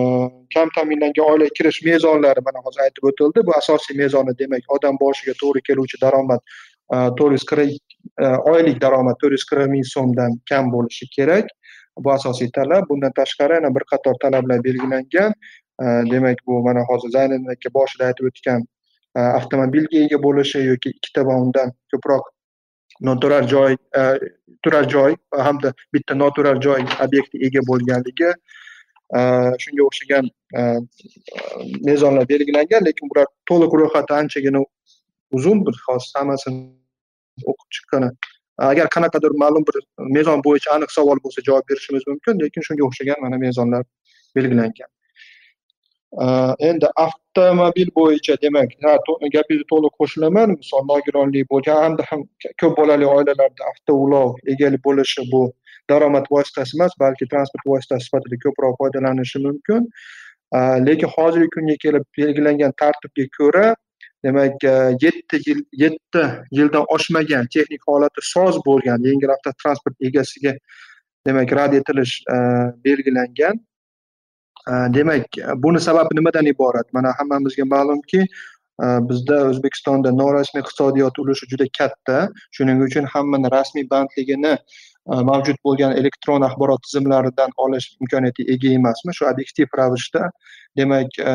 kam ta'minlangan oilaga kirish mezonlari mana hozir aytib o'tildi. Bu asosiy mezoni demak odam boshiga to'g'ri keluvchi daromad e, to'rt yuz qirq oylik daromad to'rt yuz qirq ming so'mdan kam bo'lishi kerak. Bu asosiy talab. Bundan tashqari yana bir qator talablar belgilangan. Demak bu mana hozir zayniddin aka boshida aytib o'tgan avtomobilga ega bo'lishi yoki ikkita va undan ko'proq noturar joy e, turar joy hamda bitta noturar joy obyekti ega bo'lganligi e, shunga o'xshagan e, mezonlar belgilangan lekin bular to'liq ro'yxati anchagina uzun bir hozir hammasini o'qib chiqqani agar qanaqadir ma'lum bir mezon bo'yicha aniq savol bo'lsa javob berishimiz mumkin lekin shunga o'xshagan mana mezonlar belgilangan. Э, endi avtomobil bo'yicha demak gapingizga to'liq qo'shilaman misol nogironlik bo'lgan hamda ham ko'p bolali oilalarda avtoulov egalik bo'lishi bu daromad vositasi emas balki transport vositasi sifatida ko'proq foydalanishi mumkin. Э, lekin hozirgi kunga kelib belgilangan tartibga ko'ra demak э, yetti yil yetti yildan oshmagan texnik holati soz bo'lgan yengil avtotransport egasiga demak rad etilish belgilangan. Э, demak buni sababi nimadan iborat? Mana hammamizga ma'lumki e, bizda o'zbekistonda norasmiy iqtisodiyot ulushi juda katta. Shuning uchun hammani rasmiy bandligini e, mavjud bo'lgan elektron axborot tizimlaridan olish imkoniyatiga ega emasmi? Shu obyektiv ravishda demak e,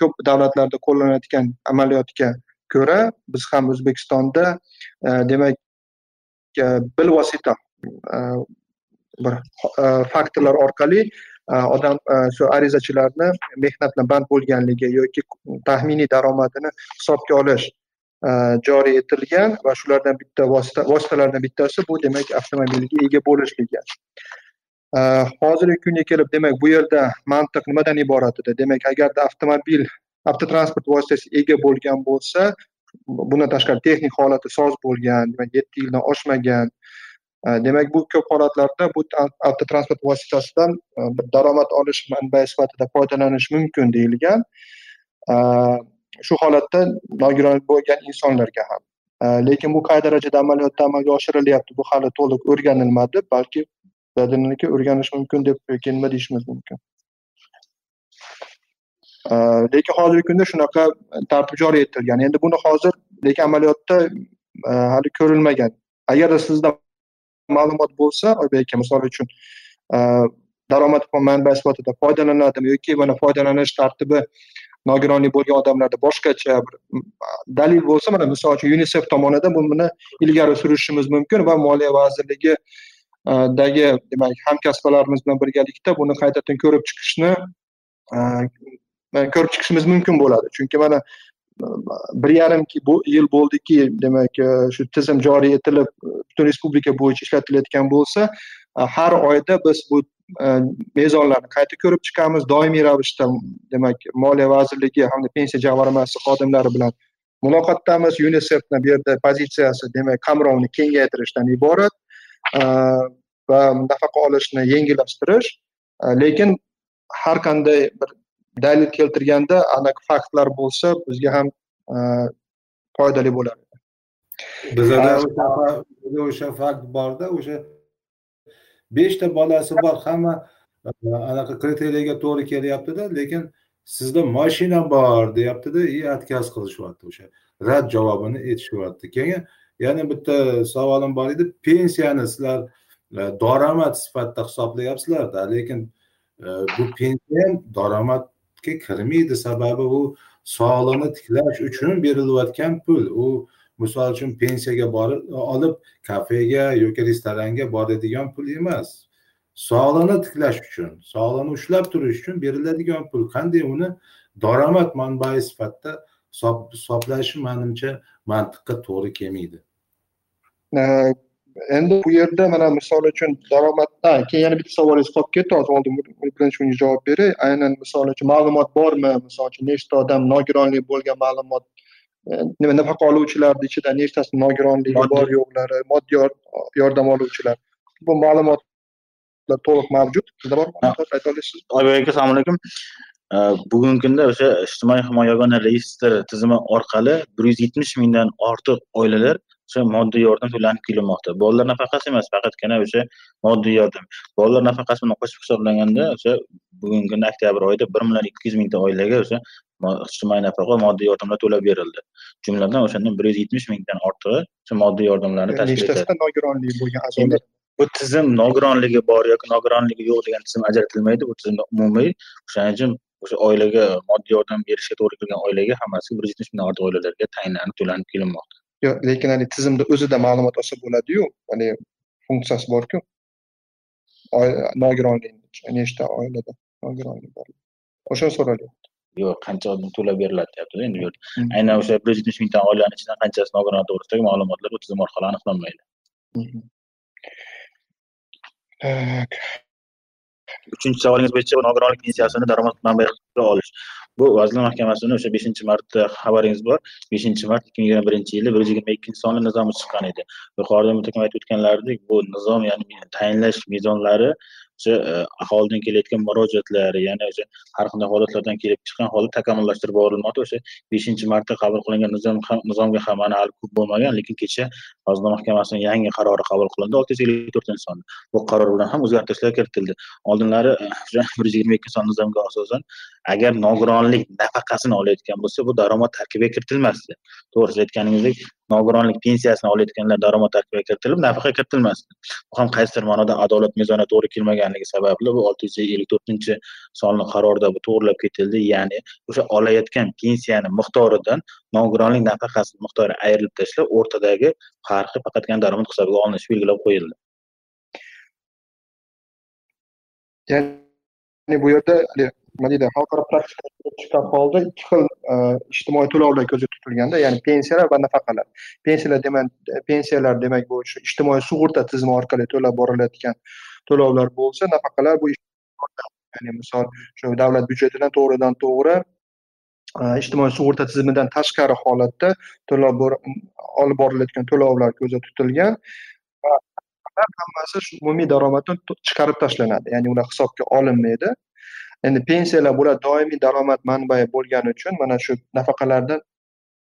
ko'p davlatlarda qo'llanayotgan amaliyotga ko'ra biz ham o'zbekistonda demak bilvosita bir faktorlar orqali Э, odam э, shu arizachilarni mehnat bilan band bo'lganligi yoki taxminiy daromadini hisobga olish e, joriy etilgan va shulardan bitta vosita vositalardan bittasi bu demak avtomobilga ega bo'lishligi. E, hozirgi kunga kelib demak bu yerda mantiq nimadan iborat edi? Demak agarda avtomobil avtotransport vositasi ega bo'lgan bo'lsa bundan tashqari texnik holati soz bo'lgan demak yetti yildan oshmagan Э, demak bu ko'p holatlarda bu avtotransport vositasidan e, bir daromad olish manbai sifatida foydalanish mumkin deyilgan. E, shu holatda nogiron bo'lgan insonlarga ham. E, lekin bu qay darajada amaliyotda amalga oshirilyapti bu hali to'liq o'rganilmadi balki dadilniki o'rganish mumkin deb yoki nima deyishimiz mumkin. Lekin hozirgi kunda shunaqa tartib joriy etilgan. Endi buni hozir lekin amaliyotda hali ko'rilmagan. Agarda sizda ma'lumot bo'lsa oybek aka misol uchun e, daromad manbai sifatida foydalanadimi yoki mana foydalanish tartibi nogironlik bo'lgan odamlarda boshqacha bir dalil bo'lsa mana misol uchun yunisef tomonidan buni ilgari surishimiz mumkin va moliya vazirligi e, dagi demak hamkasblarimiz bilan birgalikda buni qaytadan ko'rib chiqishni e, ko'rib chiqishimiz mumkin bo'ladi. Chunki mana bir yarimki bu yil bo'ldiki demak e, shu tizim joriy etilib e, butun respublika bo'yicha ishlatilayotgan bo'lsa e, har oyda biz bu mezonlarni qayta ko'rib chiqamiz. Doimiy ravishda demak moliya vazirligi hamda pensiya jamg'armasi xodimlari bilan muloqotdamiz. Yunisefni bu yerda pozitsiyasi demak qamrovni kengaytirishdan iborat va nafaqa olishni yengillashtirish lekin har qanday bir dalil keltirganda aniq faktlar bo'lsa bizga ham foydali bo'ladi bizada o'sha fakt borda o'sha beshta bolasi bor hamma anaqa kriteriyaga to'g'ri kelyaptida lekin sizda mashina bor deyaptida и отказ qilishyapti o'sha. Rad javobini aytishyapti. Keyin yana bitta savolim bor edi pensiyani sizlar daromad sifatida hisoblayapsizlarda lekin bu pensiya ham daromadga kirmaydi sababi u sog'lig'ini tiklash uchun berilayotgan pul. U misol uchun pensiyaga borib olib kafega yoki restoranga boradigan pul emas. Sog'lig'ini tiklash uchun sog'lig'ini ushlab turish uchun beriladigan pul. Qanday uni daromad manbai sifatida hisoblashi manimcha mantiqqa to'g'ri kelmaydi. Endi bu yerda mana misol uchun daromad keyin yana bitta savolingiz qolib ketdi. Hozir oldin birinchi unga javob beray aynan misol uchun ma'lumot bormi? Misol uchun nechta odam nogironligi bo'lgan ma'lumot nima nafaqa oluvchilarni ichida nechtasi nogironligi bor yo'qlari moddiy yordam oluvchilar. Bu ma'lumotlar to'liq mavjud. Sizda bormi? Ayta olasiz oybek aka assalomu alaykum. Bugungi kunda o'sha ijtimoiy himoya yagona reyestr tizimi orqali bir yuz yetmish mingdan ortiq oilalar o'sha moddiy yordam to'lanib kelinmoqda bolalar nafaqasi emas faqatgina o'sha moddiy yordam. Bolalar nafaqasi bilan qo'shib hisoblaganda o'sha bugungi kunda oktyabr oyida bir million ikki yuz mingta oilaga o'sha ijtimoiy nafaqa moddiy yordamlar to'lab berildi. Jumladan o'shandan bir yuz yetmish mingdan ortig'i o'sha moddiy yordamlarni tashkil etadi. Nechtasida nogironligi bo'lgan a'zolar bu tizim nogironligi bor yoki nogironligi yo'q degan tizim ajratilmaydi. Bu tizimda umumiy o'shaning uchun o'sha oilaga moddiy yordam berishga to'g'ri kelgan oilaga hammasiga bir yuz yetmish mingdan ortiq oilalarga tayinlanib to'lanib kelinmoqda lekin haligi tizimda o'zida ma'lumot olsa bo'ladiyu haligi funksiyasi borku. Nogironlik nechta oilada nogironlik bor. O'shani so'ralyapti yo'q qancha to'lab beriladi deyaptida endi bu yerda. Aynan o'sha bir yuz yetmish mingta oilani ichidan qanchasi nogiron to'g'risidagi ma'lumotlar bu tizim orqali aniqlanmaydi uchinchi savolingiz bo'yicha nogironlik pensiyasini daromad manbai qilib olish. Bu vazirlar mahkamasini o'sha beshinchi martda xabaringiz bor. Beshinchi mart ikki ming yigirma birinchi yili bir yuz yigirma ikkinchi sonli nizomi chiqqan edi. Yuqorida mutakam aytib o'tganlaridek bu nizom ya'ni tayinlash mezonlari o'sha e, aholidan kelayotgan murojaatlari ya'ni o'sha har qanday holatlardan kelib chiqqan holda takomillashtirib borilmoqda o'sha beshinchi marta qabul qilingan nizom nizomga ham mana hali ko'p bo'lmagan lekin kecha vazirlar mahkamasining yangi qarori qabul qilindi. Olti yuz ellik to'rtinchi sonda bu qaror bilan ham o'zgartirishlar kiritildi. Oldinlari e, bir yuz yigirma ikki son nizomga asosan agar nogironlik nafaqasini olayotgan bo'lsa bu daromad tarkibiga kiritilmasdi. To'g'ri aytganingizdek nogironlik pensiyasini olayotganlar daromad tarkibiga kiritilib nafaqa kiritilmasdi. Bu ham qaysidir ma'noda adolat mezoniga to'g'ri kelmaganligi sababli bu olti yuz ellik to'rtinchi sonli qarorda bu to'g'irlab ketildi. Ya'ni o'sha olayotgan pensiyani miqdoridan nogironlik nafaqasi miqdori ayrilib tashlab o'rtadagi farqi faqatgina daromad hisobiga olinishi belgilab qo'yildi. Ya'ni bu yerda nima deydi xalqaro praktikaga chiqqan holda ikki xil e, ijtimoiy to'lovlar ko'zda tutilganda ya'ni pensiyalar va nafaqalar. Pensiyalar demak pensiyalar demak bu shu ijtimoiy sug'urta tizimi orqali to'lab borilayotgan to'lovlar bo'lsa nafaqalar bu ya'ni misol shu davlat byudjetidan to'g'ridan to'g'ri e, ijtimoiy sug'urta tizimidan tashqari holatda to'lab olib borilayotgan to'lovlar ko'zda tutilgan hammasi shu umumiy daromaddan chiqarib tashlanadi. Ya'ni ular hisobga olinmaydi. Endi pensiyalar bular doimiy daromad manbai bo'lgani uchun mana shu nafaqalardan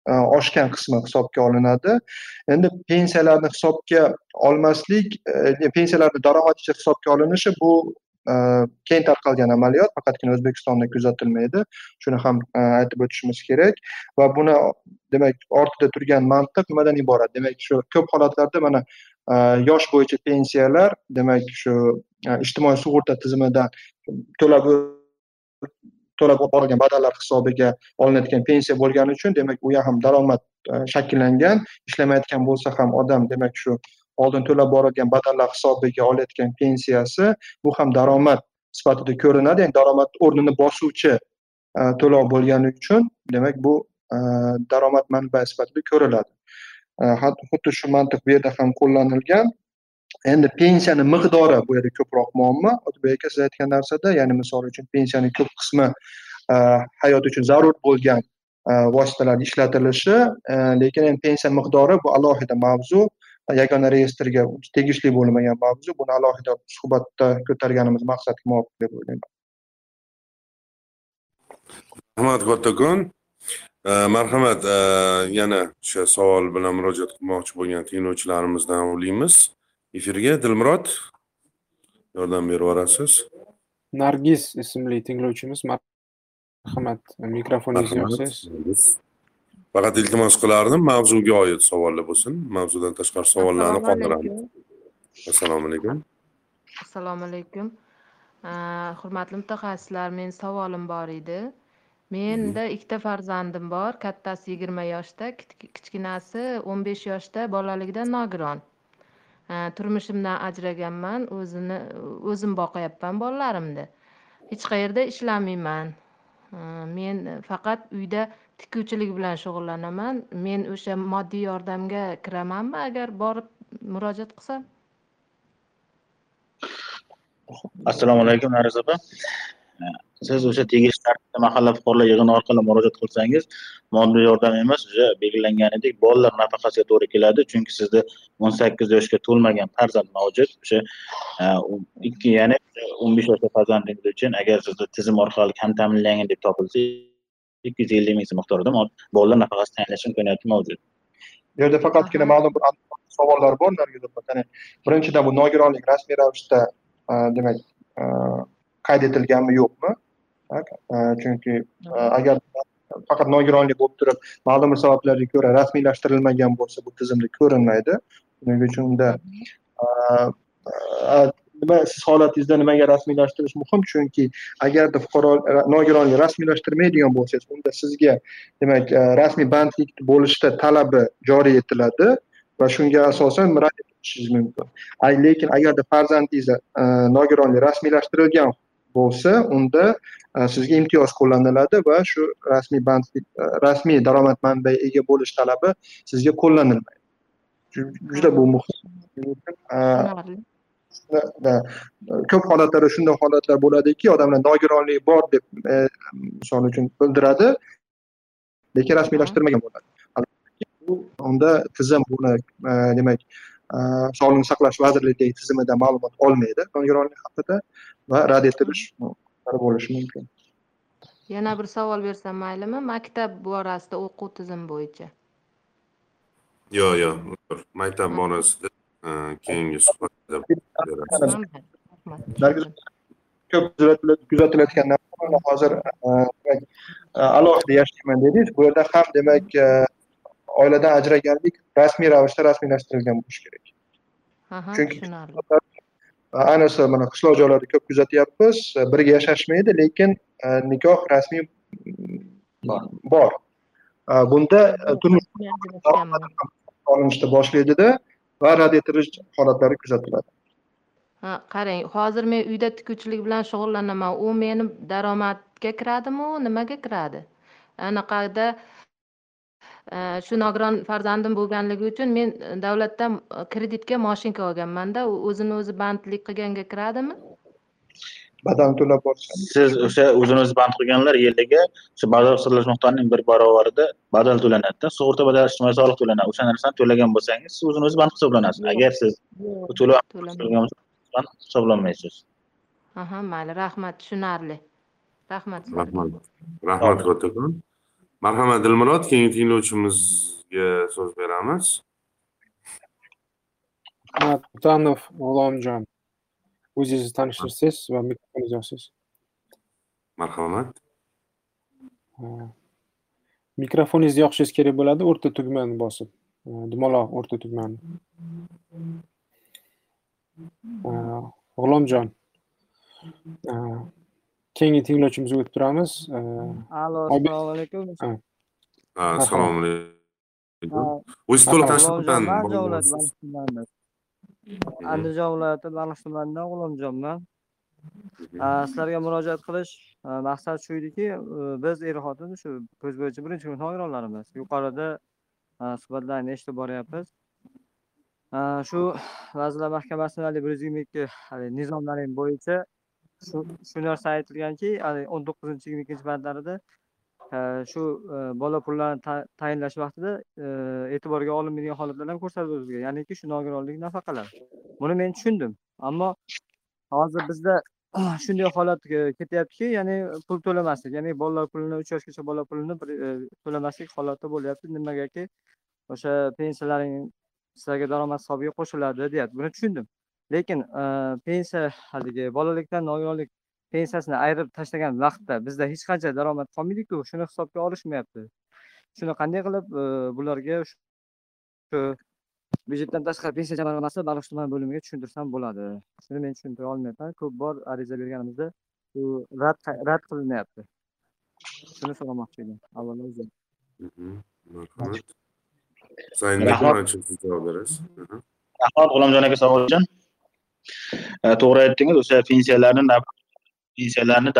e, oshgan qismi hisobga olinadi. Endi pensiyalarni hisobga olmaslik e, pensiyalarni daromad ichida hisobga olinishi bu e, keng tarqalgan amaliyot faqatgina o'zbekistonda kuzatilmaydi. Shuni ham aytib o'tishimiz kerak va buni demak ortida turgan mantiq nimadan iborat? Demak shu ko'p holatlarda mana yosh bo'yicha pensiyalar demak shu ijtimoiy sug'urta tizimidan to'lab to'lab borgan badallar hisobiga olinadigan pensiya bo'lgani uchun demak u ham daromad e, shakllangan ishlamayotgan bo'lsa ham odam demak shu oldin to'lab borilgan badallar hisobiga olayotgan pensiyasi bu ham daromad sifatida ko'rinadi ya'ni daromad o'rnini bosuvchi e, to'lov bo'lgani uchun demak bu e, daromad manbai sifatida ko'riladi. Xuddi shu mantiq bu yerda ham qo'llanilgan. Endi pensiyani miqdori bu yerda ko'proq muammo. Otabek aka siz aytgan narsada ya'ni misol uchun pensiyani ko'p qismi e, hayot uchun zarur bo'lgan e, vositalar ishlatilishi e, lekin endi pensiya miqdori bu alohida mavzu. Yagona reyestrga tegishli bo'lmagan mavzu. Buni alohida suhbatda ko'targanimiz maqsadga muvofiq deb o'ylayman. Rahmat kattakon marhamat yana o'sha savol bilan murojaat qilmoqchi bo'lgan tinglovchilarimizdan olamiz efirga dilmurod yordam berib yuborasiz. Nargiz ismli tinglovchimiz marhamat. Mikrofoningizni yopsangiz faqat iltimos qilardim mavzuga oid savollar bo'lsin. Mavzudan tashqari savollarni qoldiramiz assalomu alaykum. Assalomu alaykum. Hurmatli mutaxassislar meni savolim bor edi. Menda ikkita farzandim bor. Kattasi yigirma yoshda kichkinasi o'n besh yoshda bolaligidan nogiron turmushimdan ajraganman o'zini o'zim boqyapman bolalarimni. Hech qayerda ishlamayman. Men faqat uyda tikuvchilik bilan shug'ullanaman. Men o'sha moddiy yordamga kiramanmi agar borib murojaat qilsam? Assalomu alaykum nariza opa. Siz o'sha tegishli tartibda mahalla fuqarolar yig'ini orqali murojaat qilsangiz moddiy yordam emas o'sha belgilanganidek bolalar nafaqasiga to'g'ri keladi. Chunki sizda o'n sakkiz yoshga to'lmagan farzand mavjud. O'sha e, ikki ya'ni o'n besh yoshli farzandingiz uchun agar sizda tizim orqali kam ta'minlangan deb topilsa ikki yuz ellik ming so'm miqdorida bolalar nafaqasi tayinlash imkoniyati mavjud. Bu yerda faqatgina ma'lum bir savollar bor. Nargiz opa birinchidan bu nogironlik rasmiy ravishda e, demak e, qayd etilganmi yo'qmi? E, chunki e, agar faqat nogironlik bo'lib turib ma'lum bir sabablarga ko'ra rasmiylashtirilmagan bo'lsa bu tizimda ko'rinmaydi. Shuning uchun unda e, nima siz holatingizda nimaga rasmiylashtirish muhim? Chunki agarda fuqaro nogironlik rasmiylashtirmaydigan bo'lsangiz unda sizga demak rasmiy bandlik bo'lishda talabi joriy etiladi va shunga asosan murojaat qilishingiz mumkin. Lekin agarda farzandingiz nogironlik rasmiylashtirilgan bo'lsa unda e, sizga imtiyoz qo'llaniladi va shu rasmiy band e, rasmiy daromad manbai ega bo'lish talabi sizga qo'llanilmaydi. Juda bu muhim. Ko'p holatlarda shunday holatlar bo'ladiki odamlar nogironligi bor deb e, misol uchun bildiradi lekin rasmiylashtirmagan bo'ladi. Unda tizim buni demak sog'liqni saqlash vazirligidagi tizimidan ma'lumot olmaydi nogironlik haqida va rad etilish bo'lishi mumkin. Yana bir savol bersam maylimi? Maktab borasida o'quv tizimi bo'yicha. Yo'q yo'q maktab borasida keyingi suhbatda ko'p kuzatilayotgan narsa hozir demak alohida yashayman dedingiz. Bu yerda ham demak oiladan ajraganlik rasmiy ravishda rasmiylashtirilgan bo'lishi kerak. Chunki ayniqsa mana qishloq joylarda ko'p kuzatyapmiz. Birga yashashmaydi lekin e, nikoh rasmiy mm, bor. E, bunda e, turmush olinishni boshlaydida va rad etilish holatlari kuzatiladi. Ha qarang hozir men uyda tikuvchilik bilan shug'ullanaman. U meni daromadga kiradimi nimaga kiradi? Anaqada shu nogiron farzandim bo'lganligi uchun men davlatdan kreditga moshinka olganmanda u o'zini o'zi bandlik qilganga kiradimi? Badal to'lab borsa siz o'sha o'zini o'zi band qilganlar yiliga o'sha badal hisoblash miqdorining bir barobarida badal to'lanadida sug'urta badal ijtimoiy soliq to'lanadi. O'sha narsani to'lagan bo'lsangiz siz o'zini o'zi band hisoblanasiz. Agar siz to'lab hisoblanmaysiz. Aha mayli rahmat tushunarli. Rahmat. Rahmat. Rahmat kattakon marhamat dilmurod keyingi tinglovchimizga so'z beramiz. Mutanov g'ulomjon o'zingizni tanishtirsangiz va mikrofoningizni yoqsangiz marhamat. Mikrofoningizni yoqishingiz kerak bo'ladi o'rta tugmani bosib. Dumaloq o'rta tugmani. G'ulomjon keyingi tinglovchimizga o'tib turamiz allo assalomu alaykum assalomu alaykum o'zingiz to'liq tashlab andijon viloyati baliq tumanidan g'ulomjonman sizlarga murojaat qilish maqsad shu ediki biz er xotin shu ko'z bo'yicha birinchi guruh nogironlarimiz yuqorida suhbatlarni eshitib boryapmiz. Shu vazirlar mahkamasini bir yuz yigirma ikki nizomlari bo'yicha shu narsa aytilganki o'n to'qqizinchi yigirma ikkinchi bandlarida shu e, bola pullarini tayinlash vaqtida e, e'tiborga olinmaydigan holatlar ham ko'rsatib o'tilgan ya'niki shu nogironlik nafaqalari buni men tushundim. Ammo hozir bizda shunday holat ketyaptiki ya'ni pul to'lamaslik. Ya'ni bolalar pulini uch yoshgacha bola pulini e, to'lamaslik holati bo'lyapti. Nimagaki o'sha pensiyalaring sizlarga daromad hisobiga qo'shiladi deyapti. Buni tushundim. Lekin pensiya haligi bolalikdan nogironlik pensiyasini ayirib tashlagan vaqtda bizda hech qancha daromad qolmaydiku shuni hisobga olishmayapti. Shuni qanday qilib bularga shu byudjetdan tashqari pensiya jamg'armasi baliq tuman bo'limiga tushuntirsam bo'ladi. Shuni men tushuntira olmayapman. Ko'p bor ariza berganimizda u rad rad qilinmayapti shuni so'ramoqchi edim. Avvalo o'zi marhamat javob berasiz rahmat g'ulomjon aka savol uchun Э, to'g'ri aytdingiz o'sha pensiyalarni pensiyalarni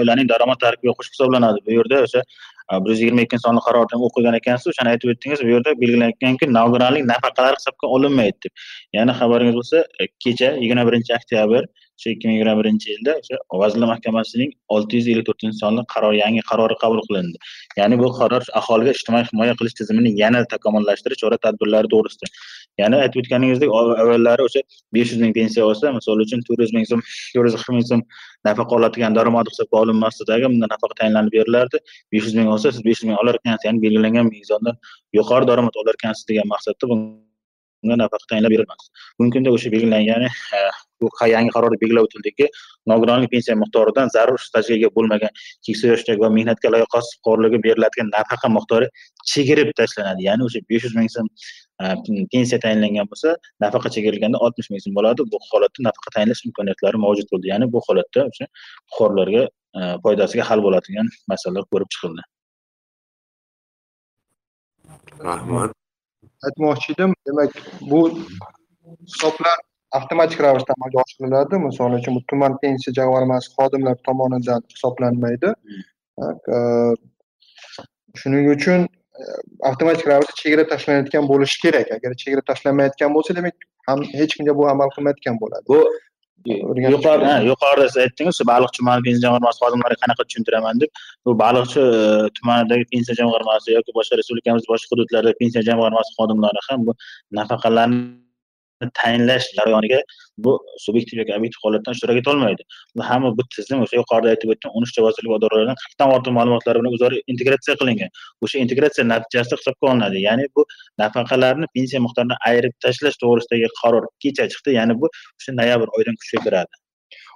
oilaning daromad tarkibiga qo'shib hisoblanadi. Bu yerda o'sha e, bir yuz yigirma ikkinchi sonli qarorda o'qigan ekansiz o'shani aytib o'tdingiz bu yerda belgilanganki nogironlik nafaqalari hisobga olinmaydi deb. Ya'ni xabaringiz bo'lsa e, kecha yigirma birinchi oktyabr o'sha ikki ming yigirma birinchi yilda o'sha vazirlar mahkamasining olti yuz ellik to'rtinchi sonli qaror yangi qarori qabul qilindi. Ya'ni bu qaror aholiga ijtimoiy himoya qilish tizimini yanada takomillashtirish chora tadbirlari to'g'risida. Ya'ni aytib o'tganingizdek avvallari o'sha besh yuz ming pensiya olsa misol uchun to'rt yuz ming so'm to'rt yuz qirq ming so'm nafaqa oladigan daromad hisobga olinmasdidagi bunda nafaqa tayinlanib berilardi. Besh yuz ming olsa siz besh yuz ming olar ekansiz ya'ni belgilangan mezondan yuqori daromad olar ekansiz degan maqsadda bunga nafaqa tayinlab berilmas bugungi kunda o'sha belgilangan bu yangi qarorda belgilab o'tildiki nogironlik pensiya miqdoridan zarur stajga ega bo'lmagan keksa yoshdagi va mehnatga layoqatsiz fuqarolarga beriladigan nafaqa miqdori chegirib tashlanadi. Ya'ni o'sha besh yuz ming so'm pensiya tayinlangan bo'lsa nafaqa chegarilganda oltmish ming so'm bo'ladi. Bu holatda nafaqa tayinlash imkoniyatlari mavjud bo'ldi. Ya'ni bu holatda o'sha fuqarolarga foydasiga hal bo'ladigan masalalar ko'rib chiqildi. Rahmat. Aytmoqchi edim demak bu hisoblar avtomatik ravishda amalga oshiriladi misol uchun bu tuman pensiya jamg'armasi xodimlari tomonidan hisoblanmaydi. Shuning uchun avtomatik ravishda chegara tashlanayotgan bo'lishi kerak. Agar chegara tashlanmayotgan bo'lsa demak ham hech kimga bu amal qilmayotgan bo'ladi. Bu yuqorida yuqorida siz aytdingiz baliq tumani pensiya jamg'armasi xodimlariga qanaqa tushuntiraman deb. Bu baliqchi tumanidagi pensiya jamg'armasi yoki boshqa respublikamiz boshqa hududlardagi pensiya jamg'armasi xodimlari ham bu nafaqalarni tayinlash jarayoniga bu subyektiv yoki obyektiv holatdan ishtirok etolmaydi hamma bu tizim o'sha yuqorida aytib o'tgan o'n uchta vazirlik va idoralardan qirqdan ortiq ma'lumotlar bilan o'zaro integratsiya qilingan. O'sha integratsiya natijasida hisobga olinadi. Ya'ni bu nafaqalarni pensiya miqdorini ayirib tashlash to'g'risidagi qaror kecha chiqdi. Ya'ni bu o'sha noyabr oyidan kuchga kiradi.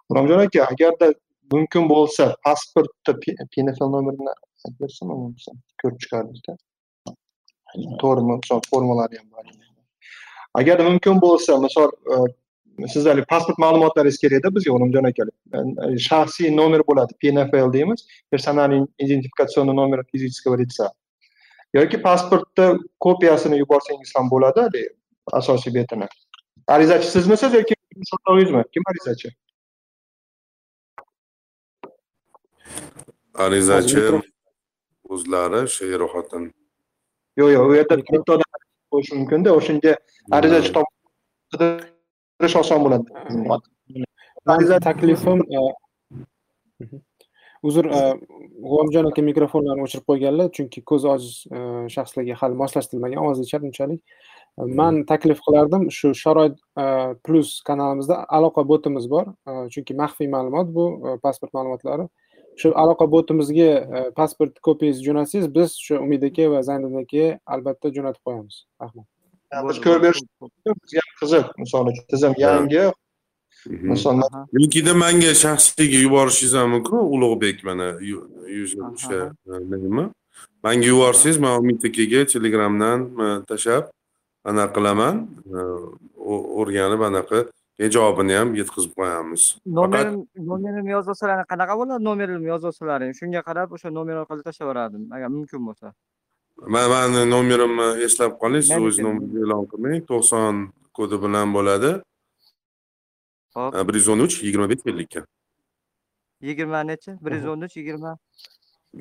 G'ulomjon aka agarda mumkin bo'lsa pasportda pnfl nomerini aytib bersam ko'rib chiqardikda. To'g'rimi? Formalari ham bor agar mumkin bo'lsa misol e, sizlarni pasport ma'lumotlaringiz kerakda bizga o'limjon akalik e, shaxsiy nomer bo'ladi pnfl deymiz персональный идентификационный номер физического лица. Yoki pasportni kopiyasini yuborsangiz ham bo'ladi haligi asosiy betini. Arizachi sizmisiz yoki so'rovingizmi kim arizachi? Arizachi o'zlari shu er xotin. Yo'q yo'q u yerda bitta odam bo'lishi mumkinda o'shanga arizachi qidirish oson bo'ladi. Mani taklifim e, uzr e, g'ulomjon aka mikrofonlarini o'chirib qo'yganlar chunki ko'zi ojiz e, shaxslarga hali moslashtirilmagan ovozi chiqadi unchalik. Man taklif qilardim shu sharoit plus kanalimizda aloqa botimiz bor. Chunki maxfiy ma'lumot bu pasport ma'lumotlari shu aloqa botimizga pasport kopiyangizni jo'natsangiz biz shu umid aka va zaynidin akaga albatta jo'natib qo'yamiz. Rahmat. Biz ko'rib berish bizga qiziq misol uchun. Tizim yangi. Misol yo'kida manga shaxsiyga yuborishingiz ham mumkin ulug'bek mana o'sha nima manga yuborsangiz man umid akaga telegramdan tashlab anaqa qilaman. O'rganib anaqa javobini ham yetkazib qo'yamiz. Nomerim nomerimni yozib olsalaring qanaqa bo'ladi? Nomerimni yozib olsalaring shunga qarab o'sha nomer orqali tashlayverardim agar mumkin bo'lsa. Man mani nomerimni eslab qoling. Siz o'z nomeringizni e'lon qilmang. To'qson kodi bilan bo'ladi. Hop. Bir yuz o'n uch yigirma besh ellik ikki yigirma nechi? Bir yuz o'n uch yigirma?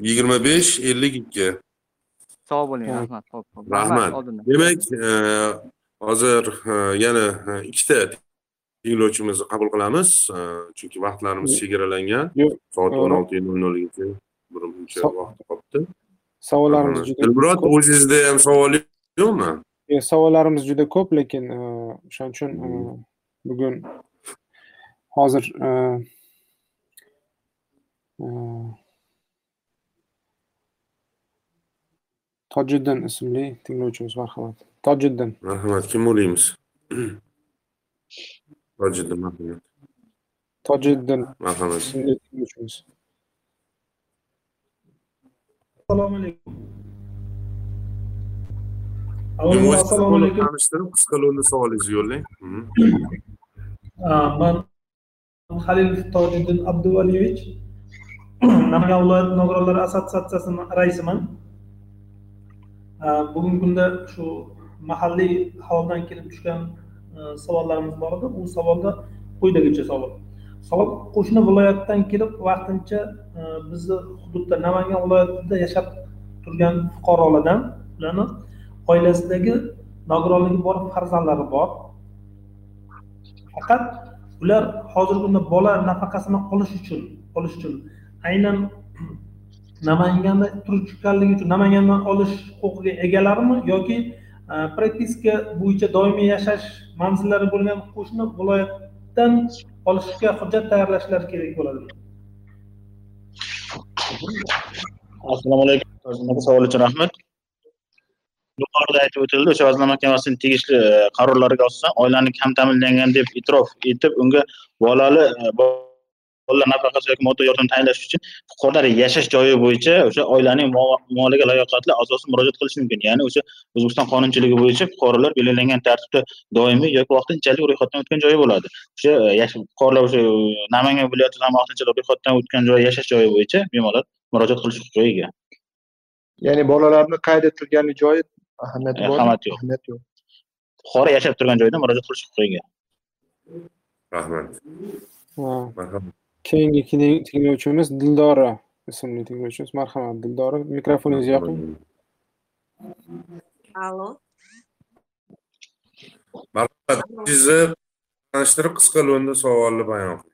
Yigirma besh ellik ikki. Sog' bo'ling rahmat ho'p rahmat demak hozir yana ikkita tinglovchimizni qabul qilamiz chunki vaqtlarimiz chegaralangan. Soat o'n olti nol nolgacha birmuncha vaqt qolibdi savollarimiz juda dilmurod o'zingizda ham savol yo'qmi? Yo'q savollarimiz juda ko'p lekin e, o'shaning uchun e, bugun hozir e, e, tojiddin ismli tinglovchimiz marhamat. Tojiddin. Marhamat kim o'ylaymiz tojiddin marhamat tojiddin marhamat assalomu alaykum assalomu alaykum tanishtirib qisqa lo'nda savolingizni yo'llang man halilov tojiddin abduvaliyevich namangan viloyat nogironlar assotsiatsiyasini raisiman. Ah, bugungi kunda shu mahalliy aholidan kelib tushgan Э, savollarimiz bor edi. U savolda quyidagicha savol. Savol qo'shni viloyatdan kelib vaqtincha e, bizni hududda namangan viloyatida yashab turgan fuqarolardan ularni oilasidagi nogironligi bor farzandlari bor. Faqat ular hozirgi kunda bola nafaqasini olish uchun olish uchun aynan namanganda turishganligi uchun namangandan olish huquqiga egalarmi yoki propiska bo'yicha doimiy yashash manzillari bo'lgan qo'shni viloyatdan olishga hujjat tayyorlashlari kerak bo'ladi assalomu alaykum savol uchun rahmat yuqorida aytib o'tildi o'sha vazirlar mahkamasining tegishli qarorlariga asosan oilani kam ta'minlangan deb e'tirof etib unga bolali bolalar nafaqasi yoki moddiy yordam tayinlash uchun fuqarolar yashash joyi bo'yicha o'sha oilaning muolaga layoqatli a'zosi murojaat qilishi mumkin. Ya'ni o'sha o'zbekiston qonunchiligi bo'yicha fuqarolar belgilangan tartibda doimiy yoki vaqtinchalik ro'yxatdan o'tgan joyi bo'ladi. O'sha e, fuqarolar o'sha e, namangan viloyatida ham vaqtinchalik ro'yxatdan o'tgan joy yashash joyi bo'yicha bemalol murojaat qilish huquqiga ega. Ya'ni bolalarni qayd etilgan joyi ahamiyati E, bor ahamiyati yo'q. ahamiyati yo'q. Fuqaro yashab turgan joyda murojaat qilish huquqiga ega. Rahmat. Ha, marhamat keyingi tinglovchimiz dildora ismli tinglovchimiz. Marhamat dildora. Mikrofoningizni yoqing. Allo, marhamat. O'zingizni tanishtirib qisqa lo'nda savolni bayon qiling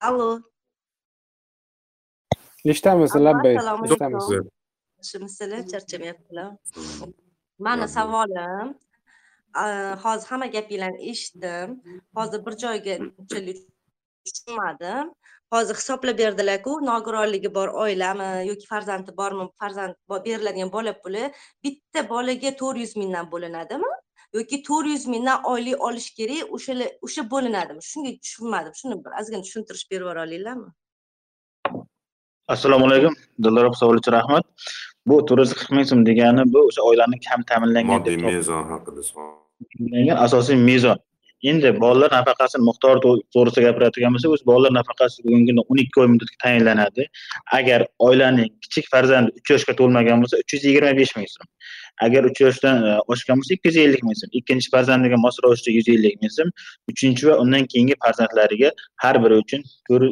allo. eshitamiz labbay. eshitamiz alaykum. Yaxshimisizlar? Charchamayaptilar. Mani savolim hozir hamma gapinglarni eshitdim. Hozir bir joyga unchalik tushunmadim. Hozir hisoblab berdilar-ku, nogironligi bor oilami yoki farzandi bormi, farzand beriladigan bola puli bitta bolaga 400 mingdan bo'linadimi? yoki to'rt yuz mingdan oylik olish kerak o'shalar o'sha bo'linadimi shunga tushunmadim shuni bir ozgina tushuntirish berib yubora olinglarmi assalomu alaykum dildor opa savol uchun rahmat bu to'rt yuz qirq ming so'm degani bu o'sha oilaning kam ta'minlangan moddiy mezon haqida savol belgilangan asosiy mezon. Endi bolalar nafaqasini miqdori to'g'risida gapiradigan bo'lsak o'zi bolalar nafaqasi bugungi kunda o'n ikki oy muddatga tayinlanadi. Agar oilaning kichik farzandi uch yoshga to'lmagan bo'lsa uch yuz yigirma besh ming so'm. Agar uch yoshdan e, oshgan bo'lsa ikki yuz ellik ming so'm. Ikkinchi farzandiga mos ravishda yuz ellik ming so'm. Uchinchi va undan keyingi farzandlariga har biri uchun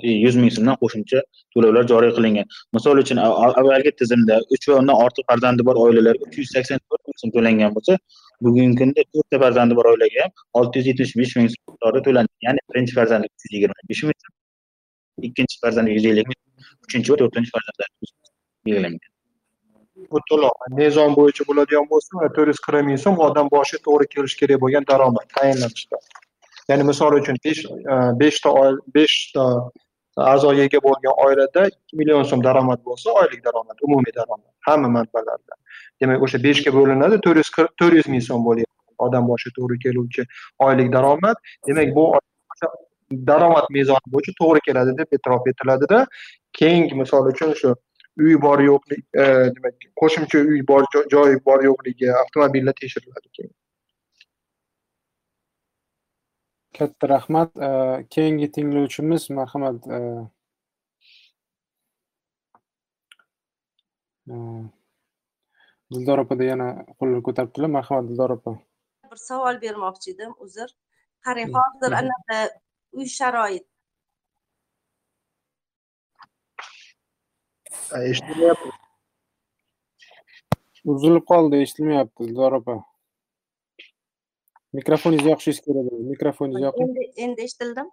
e, yuz ming so'mdan qo'shimcha to'lovlar joriy qilingan. Misol uchun avvalgi tizimda uch va undan ortiq farzandi bor oilalarga uch yuz sakson to'rt ming so'm to'langan bo'lsa bugungi kunda to'rtta farzandi bor oilaga ham olti yuz yetmish besh ming so'm miqdorda to'lanadi ya'ni birinchi farzandiga uch yuz yigirma besh ming so'm. Ikkinchi farzandiga yuz ellik ming uchinchi va to'rtinchi farzandlarga belgilangan. Bu to'lov mezon bo'yicha bo'ladigan bo'lsa mana to'rt yuz qirq ming so'm odam boshiga to'g'ri kelishi kerak bo'lgan daromad tayinlanishda. Ya'ni misol uchun besh e, beshta beshta a'zoga ega bo'lgan oilada ikki million so'm daromad bo'lsa oylik daromad umumiy daromad hamma manbalarda. Demak o'sha beshga bo'linadi to'rt yuz qirq to'rt yuz ming so'm bo'lyapti. Odam boshiga to'g'ri keluvchi oylik daromad demak bu daromad mezoni bo'yicha to'g'ri keladi deb e'tirof etiladida. Keyingi misol uchun shu uy bor yo'qlik e, demak qo'shimcha uy bor jo- joy bor yo'qligi avtomobillar tekshiriladi keyin. Katta rahmat. Eh, keyingi tinglovchimiz marhamat eh, dildor opada yana qo'llar ko'taribdilar. Marhamat dildor opa. Bir savol bermoqchi edim uzr. Qarang hozir anaqa uy sharoit E, eshitilyapti uzilib qoldi eshitilmayapti dildor opa. Mikrofoningizni yoqishingiz kerak edi mikrofoningizni yoqing. Endi endi eshitildimi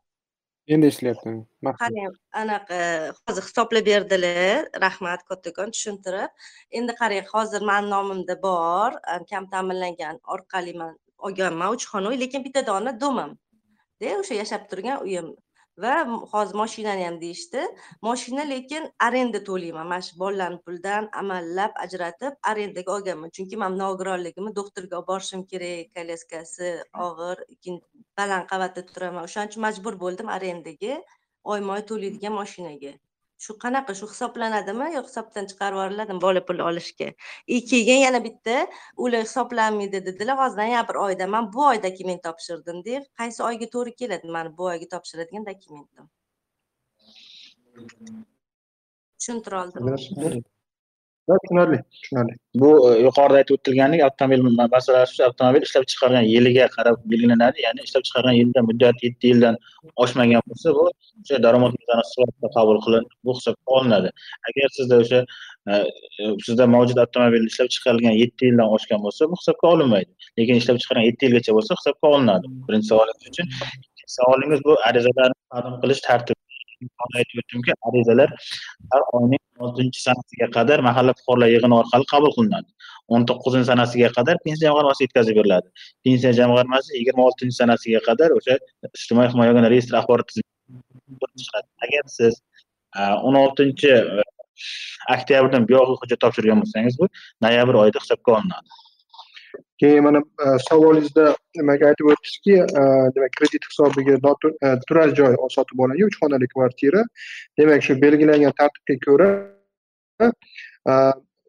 endi eshitilyapti qarang anaqa hozir hisoblab berdilar. Rahmat kattakon tushuntirib. Endi qarang hozir mani nomimda bor. Kam ta'minlangan orqali man olganman uch xona uy lekin bitta dona domimda o'sha yashab turgan uyim va hozir moshinani ham deyishdi. Moshina lekin arenda to'layman. Mana shu bolalarni pulidan amallab ajratib arendaga olganman. Chunki man nogironligimni doktorga olib borishim kerak kolyaskasi og'ir baland qavatda turaman. O'shaning uchun majbur bo'ldim arendaga oyma oy to'laydigan moshinaga shu qanaqa shu hisoblanadimi yo hisobdan chiqarib yuboriladimi bola pul olishga? И keyin yana bitta ular hisoblanmaydi dedilar hozir noyabr oyida man bu oy dokument topshirdim deb qaysi oyga to'g'ri keladi mani bu oyga topshiradigan dokumentim tushuntira oldim tushunarli tushunarli. Bu e, yuqorida aytib o'tilgandek avtomobil masalasi avtomobil ishlab chiqargan yiliga qarab belgilanadi ya'ni ishlab chiqargan yildan muddati yetti yildan oshmagan bo'lsa bu o'sha daromad mezoni sifatida qabul qilinib bu hisobga olinadi. Agar sizda o'sha e, e, sizda mavjud avtomobil ishlab chiqarilgan yetti yildan oshgan bo'lsa bu hisobga olinmaydi. Lekin ishlab chiqargan yetti yilgacha bo'lsa hisobga olinadi. Birinchi savolingiz uchun ikkinchi savolingiz bu arizalarni taqdim qilish tartibi yuqorida aytib o'tdimki arizalar har oyning oltinchi sanasiga qadar mahalla fuqarolar yig'ini orqali qabul qilinadi. o'n to'qqizinchi sanasiga qadar pensiya jamg'armasiga yetkazib beriladi. Pensiya jamg'armasi yigirma oltinchi sanasiga qadar o'sha ijtimoiy himoya yagona reyestri axborot chiqadi agar siz e, o'n oltinchi e, oktyabrdan buyog'i hujjat topshirgan bo'lsangiz bu noyabr oyida hisobga olinadi. Keyin mana e, savolingizda nimaga aytib o'tdingizki e, demak kredit hisobiga e, turar joy sotib olingan uch xonali kvartira. Demak shu belgilangan tartibga ko'ra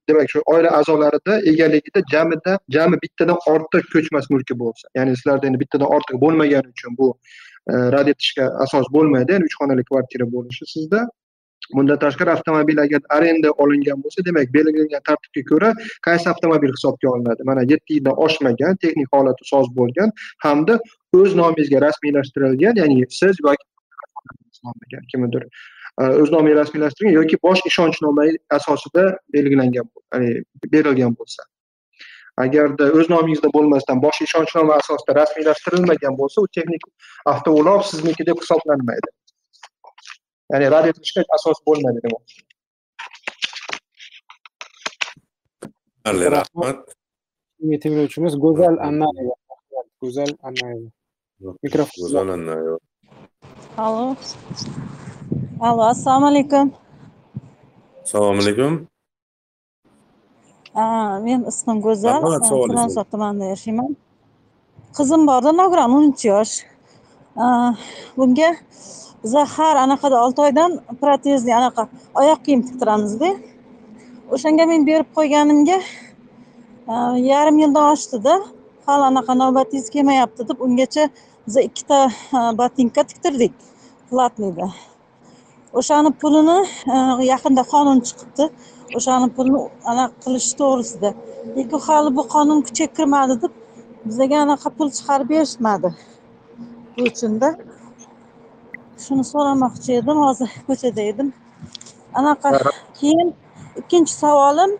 demak shu oila a'zolarida egaligida jamida jami bittadan ortiq ko'chmas mulki bo'lsa ya'ni sizlarda endi bittadan ortiq bo'lmagani uchun bu rad etishga asos bo'lmaydi ya'ni uch xonali kvartira bo'lishi sizda. Bundan tashqari avtomobil agar arenda olingan bo'lsa demak belgilangan tartibga ko'ra qaysi avtomobil hisobga olinadi? Mana yetti yildan oshmagan texnik holati soz bo'lgan hamda o'z nomingizga rasmiylashtirilgan ya'ni siz yoki nomiga kimnidir o'z nomiga rasmiylashtirgan yoki bosh ishonchnoma asosida belgilangan berilgan bo'lsa. Agarda o'z nomingizda bo'lmasdan bosh ishonchnoma asosida rasmiylashtirilmagan bo'lsa u texnik avtoulov sizniki deb hisoblanmaydi. Ya'ni rad etilishga asos bo'lmaydi demoqchi rahmat tinglovchimiz go'zal annayeva go'zal annayeva mikrofon go'zal Annayev. Allo. Allo, assalomu alaykum. assalomu alaykum Men ismim Go'zal. Chilonzor tumanida yashayman. qizim borda nogiron o'ninchi yosh bunga biza har anaqada olti oydan protezli anaqa oyoq kiyim tiktiramizda. O'shanga men berib qo'yganimga e, yarim yildan oshdida. Hali anaqa navbatingiz kelmayapti deb ungacha biza ikkita e, botinka tiktirdik platniyda o'shani pulini e, yaqinda qonun chiqibdi. O'shani pulni anaqa qilish to'g'risida. Lekin hali bu qonun kuchga kirmadi deb bizaga anaqa pul chiqarib berishmadi. Bu uchunda shuni so'ramoqchi edim. Hozir ko'chada edim anaqa keyin ikkinchi savolim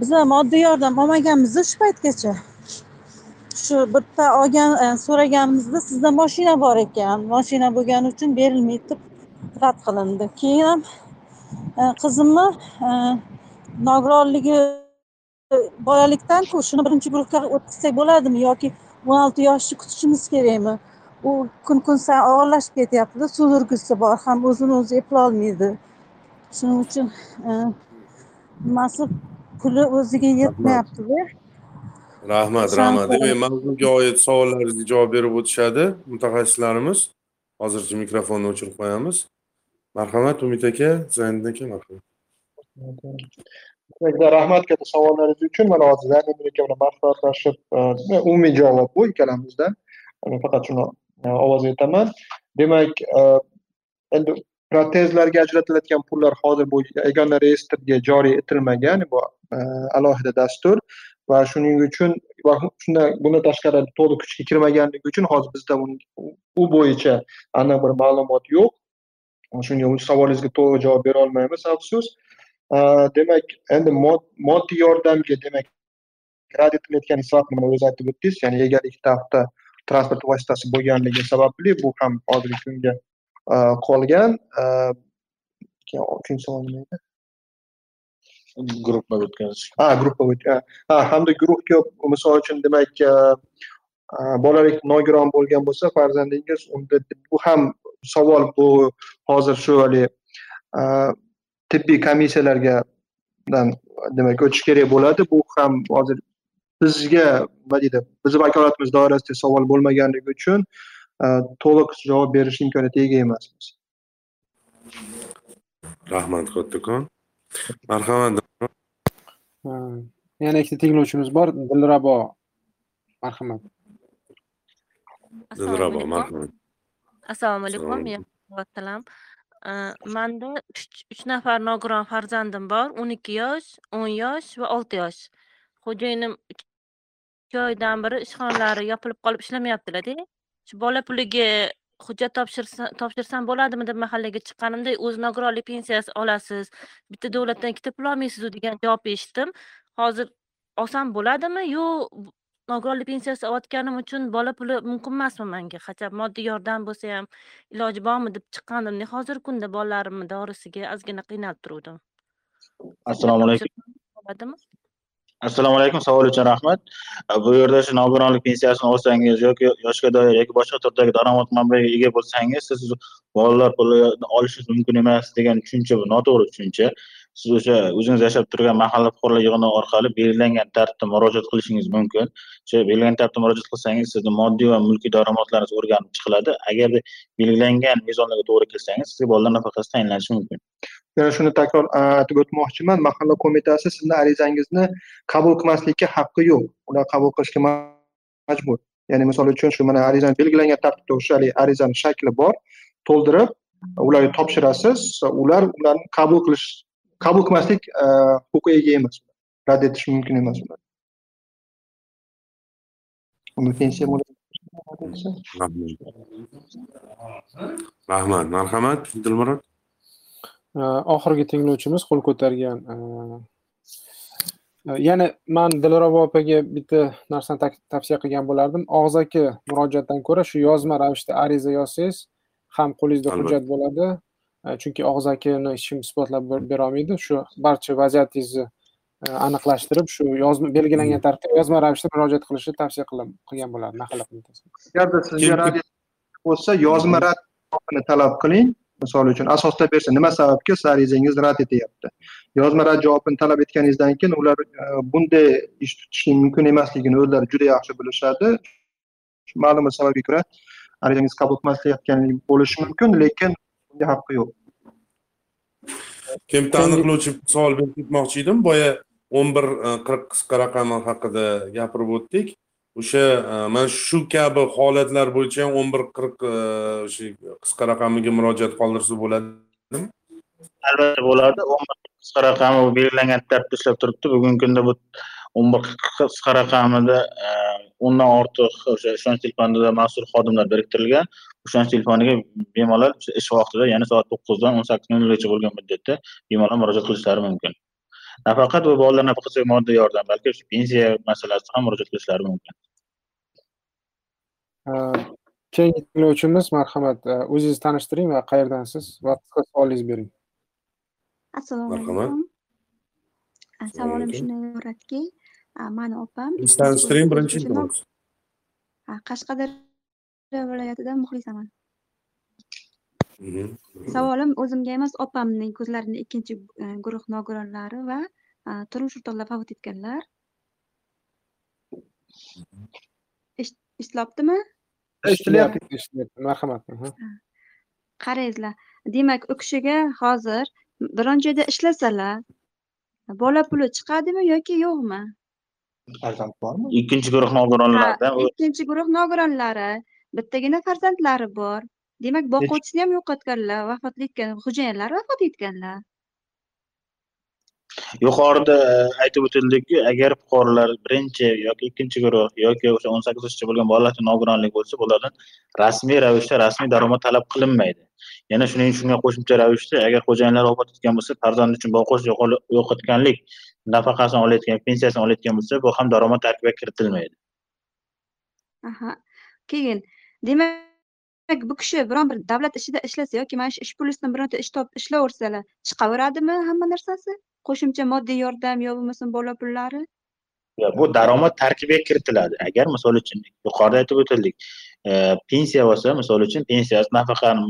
biza moddiy yordam olmaganmizda shu paytgacha. Shu bitta olgan so'raganimizda sizda moshina bor ekan. Moshina bo'lgani uchun berilmaydi deb rad qilindi. Keyin ham qizimni nogironligi bolalikdanku shuni birinchi guruhga o'tkazsak bo'ladimi yoki o'n olti yoshni kutishimiz kerakmi u kun kun sayin og'irlashib ketyaptida sudragisi bor ham o'zini o'zi eplolmaydi. Shuning uchun nimasi puli o'ziga yetmayaptida. Rahmat rahmat. demak mavzuga oid savollaringizga javob berib o'tishadi mutaxassislarimiz. Hozircha mikrofonni o'chirib qo'yamiz. Marhamat umid aka. Zaynidin aka marhamat. Rahmat katta savollaringiz uchun. Mana hozir zaynidin aka bilan maslahatlashib umumiy javob bu ikkalamizdan. Faqat shuni ovoz aytaman demak e, endi protezlarga ajratiladigan pullar hozir bu yagona reyestrga joriy etilmagan bu e, alohida dastur. Va shuning uchun va shundan bundan tashqari to'liq kuchga kirmaganligi uchun hozir bizda u bo'yicha aniq bir ma'lumot yo'q. Shunga savolingizga to'liq javob bera olmaymiz afsus. E, demak endi moddiy yordamga demak rad etilayotgan vaqtni mana o'zi aytib o'tdingiz ya'ni egalik taxti transport vositasi bo'lganligi sababli bu ham hozirgi kunga qolgan. Uchinchi savol nima edi? Guruhga o'tkazish. Ha guruhga ha hamda guruhga misol uchun demak bolalik nogiron bo'lgan bo'lsa farzandingiz unda bu ham savol bu hozir shu haligi tibbiy komissiyalarga demak o'tish kerak bo'ladi. Bu ham hozir bizga nima deydi bizni vakolatimiz doirasida savol bo'lmaganligi uchun to'liq javob berish imkoniyatiga ega emasmiz. Rahmat kattakon marhamat yana ikkita tinglovchimiz bor. Dilrabo marhamat. Dilrabo marhamat. Assalomu alaykum assalom manda uch nafar nogiron farzandim bor. O'n ikki yosh o'n yosh va olti yosh. Xo'jayinim ikki oydan beri ishxonalari yopilib qolib ishlamayaptilarda. Shu bola puliga hujjat topshirsam bo'ladimi deb mahallaga chiqqanimda o'zi nogironlik pensiyasi olasiz bitta davlatdan ikkita pul olmaysizu degan javobni eshitdim. Hozir olsam bo'ladimi? Yo nogironlik pensiyasi olayotganim uchun bola puli mumkin emasmi manga? Hachab moddiy yordam bo'lsa ham iloji bormi? deb chiqqandim. Hozirgi kunda bolalarimni dorisiga ozgina qiynalib turuvdim. Assalomu alaykum. Bo'ladimi assalomu alaykum savol uchun rahmat. Bu yerda shu nogironlik pensiyasini olsangiz yoki yoshga doir yoki boshqa turdagi daromad manbaiga ega bo'lsangiz siz bolalar pulini olishingiz mumkin emas degan tushuncha bu noto'g'ri tushuncha. Siz o'sha o'zingiz yashab turgan mahalla fuqarolar yig'ini orqali belgilangan tartibda murojaat qilishingiz mumkin. O'sha belgilangan tartibda murojaat qilsangiz sizni moddiy va mulkiy daromadlaringiz o'rganib chiqiladi. Agarda belgilangan mezonlarga to'g'ri kelsangiz sizga bolalar nafaqasi tayinlanishi mumkin. Yana shuni takror aytib o'tmoqchiman. Mahalla qo'mitasi sizni arizangizni qabul qilmaslikka haqqi yo'q. Ular qabul qilishga majbur. Ya'ni misol uchun shu mana arizani belgilangan tartibda o'sha arizani shakli bor. To'ldirib ularga topshirasiz. Ular ularni qabul qilish qabul qilmaslik huquqiga ega emas rad etish mumkin emas ular. Pensiya rahmat. Marhamat dilmurod. Oxirgi tinglovchimiz qo'l ko'targan yana man dilrabo opaga bitta narsani tavsiya qilgan bo'lardim. Og'zaki murojaatdan ko'ra shu yozma ravishda ariza yozsangiz ham qo'lingizda hujjat bo'ladi chunki og'zakini hech kim isbotlab berolmaydi. Shu barcha vaziyatingizni aniqlashtirib shu yozma belgilangan tartibda yozma ravishda murojaat qilishni tavsiya qilgan bo'lardim. Mahalla qo'mitasi agarda sizga rad bo'lsa yozma rad talab qiling. Misol uchun asosda bersa nima sababga? Siz arizangiz rad etyapti. Yozma rad javobini talab etganingizdan keyin ular bunday ish tutishning mumkin emasligini o'zlari juda yaxshi bilishadi. Ma'lum bir sababga ko'ra arizangiz qabul qilmaslayotganligi bo'lishi mumkin lekin bunga haqqi yo'q. Kim aniqlovchi savol berib ketmoqchi edim boya o'n bir e, qirq qisqa raqami haqida gapirib o'tdik. O'sha e, mana shu kabi holatlar bo'yicha ham o'n bir qirq e, o'sha qisqa raqamiga murojaat qoldirsa bo'ladimi? Albatta bo'ladi o'n bir qisqa raqami belgilangan tartibda ishlab turibdi. Bugungi kunda bu o'n bir qisqa raqamida o'ndan ortiq o'sha ishonch telefonida mas'ul xodimlar biriktirilgan ishonch telefoniga bemalol ish vaqtida ya'ni soat to'qqizdan o'n sakkiz nol nolgacha bo'lgan muddatda bemalol murojaat qilishlari mumkin. Nafaqat bu bolalar nafaqasiga moddiy yordam balki pensiya masalasida ham murojaat qilishlari mumkin. Keyingi tinglovchimiz marhamat o'zingizni tanishtiring va qayerdansiz va qisqa savolingizni bering. Assalomu marhamat. Alaykum savolim shunday iboratki mani opam tanishtiring birinchi qashqadaryo viloyatidan muxlisaman. Mhm. savolim o'zimga emas opamning ko'zlarini ikkinchi e, guruh nogironlari va e, turmush o'rtoqlari vafot etganlar. Esh- eshityaptimi eshitilyapti eshitilyapti marhamat. Aha. qarangizlar demak u kishiga hozir biron joyda ishlasalar bola puli chiqadimi yoki yo'qmi? Farzand bormi? Ikkinchi guruh nogironlardan Ha, ikkinchi guruh nogironlari bittagina farzandlari bor. Demak boquvchisini ham yo'qotganlar vafot etgan xo'jayinlari vafot etganlar. Yuqorida e, aytib o'tildiki agar fuqarolar birinchi yoki ikkinchi guruh yoki o'sha o'n sakkiz yoshgacha bo'lgan bolalarda nogironlik bo'lsa bulardan rasmiy ravishda rasmiy daromad talab qilinmaydi. Yana shuning shunga qo'shimcha ravishda agar xo'jayinlar vafot etgan bo'lsa farzandi uchun boqish yo'qol- yo'qotganlik nafaqasini olayotgan pensiyasini olayotgan bo'lsa bu ham daromad tarkibiga kiritilmaydi. Aha. Keyin demak bu kishi biron bir davlat ishida ishlasa yoki mana shu ish pulisidan bironta ish topib ishlayversalar chiqaveradimi hamma narsasi? Qo'shimcha moddiy yordam yo bo'lmasam bola pullari? Yo bu daromad tarkibiga kiritiladi. Agar misol uchun yuqorida aytib o'tildik pensiya bo'lsa misol uchun pensiyasi nafaqani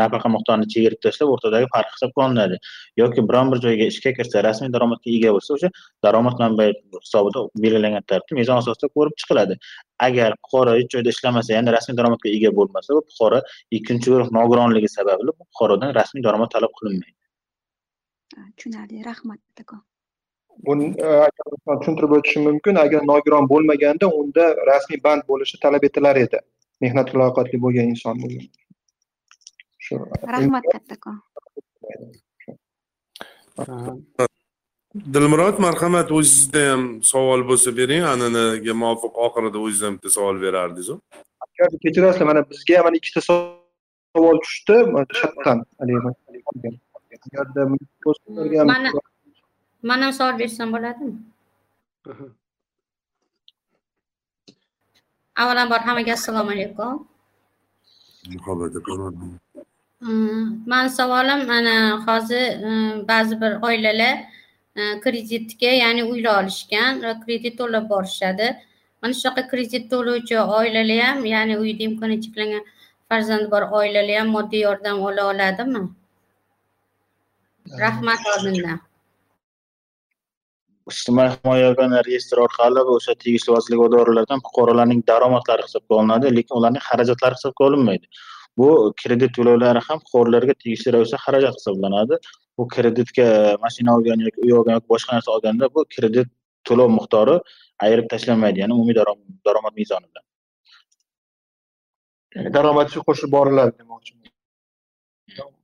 nafaqa miqdorini chegirib tashlab o'rtadagi farq hisobga olinadi yoki biron bir joyga ishga kirsa rasmiy daromadga ega bo'lsa o'sha daromad manbai hisobida belgilangan tartibda mezon asosida ko'rib chiqiladi. Agar fuqaro hech joyda ishlamasa ya'ni rasmiy daromadga ega bo'lmasa bu fuqaro ikkinchi guruh nogironligi sababli bu fuqarodan rasmiy daromad talab qilinmaydi. Tushunarli rahmat kattakon buni e, tushuntirib o'tishim mumkin agar nogiron bo'lmaganda unda rasmiy band bo'lishi talab etilar edi mehnat muloqotli bo'lgan inson bo'lgan. Shu rahmat kattakon. Dilmurod marhamat o'zizda ham savol bo'lsa bering. An'anaga muvofiq oxirida o'ziz ham bitta savol berardingiz agar kechirasizlar mana bizga ham mana ikkita savol tushdi. Chatdan agarda Mana man ham savol bersam bo'ladimi? Avvalambor hammaga assalomu alaykum. muhabbat Mani savolim mana hozir ba'zi bir oilalar kreditga ya'ni uylar olishgan va kredit to'lab borishadi. Mana shunaqa kredit to'lovchi oilalar ham ya'ni uyda imkoniyati cheklangan farzandi bor oilalar ham moddiy yordam ola oladimi? Rahmat oldindan. Ijtimoiy himoya yagona reyestri orqali o'sha tegishli vazirlik idoralardan fuqarolarning daromadlari hisobga olinadi lekin ularning xarajatlari hisobga olinmaydi. Bu kredit to'lovlari ham fuqarolarga tegishli ravishda xarajat hisoblanadi. Bu kreditga mashina olgan yoki uy olgan yoki boshqa narsa olganda bu kredit to'lov miqdori ayirib tashlanmaydi ya'ni umumiy daromad mezonidan. Ya'ni shu qo'shib boriladi demoqchiman.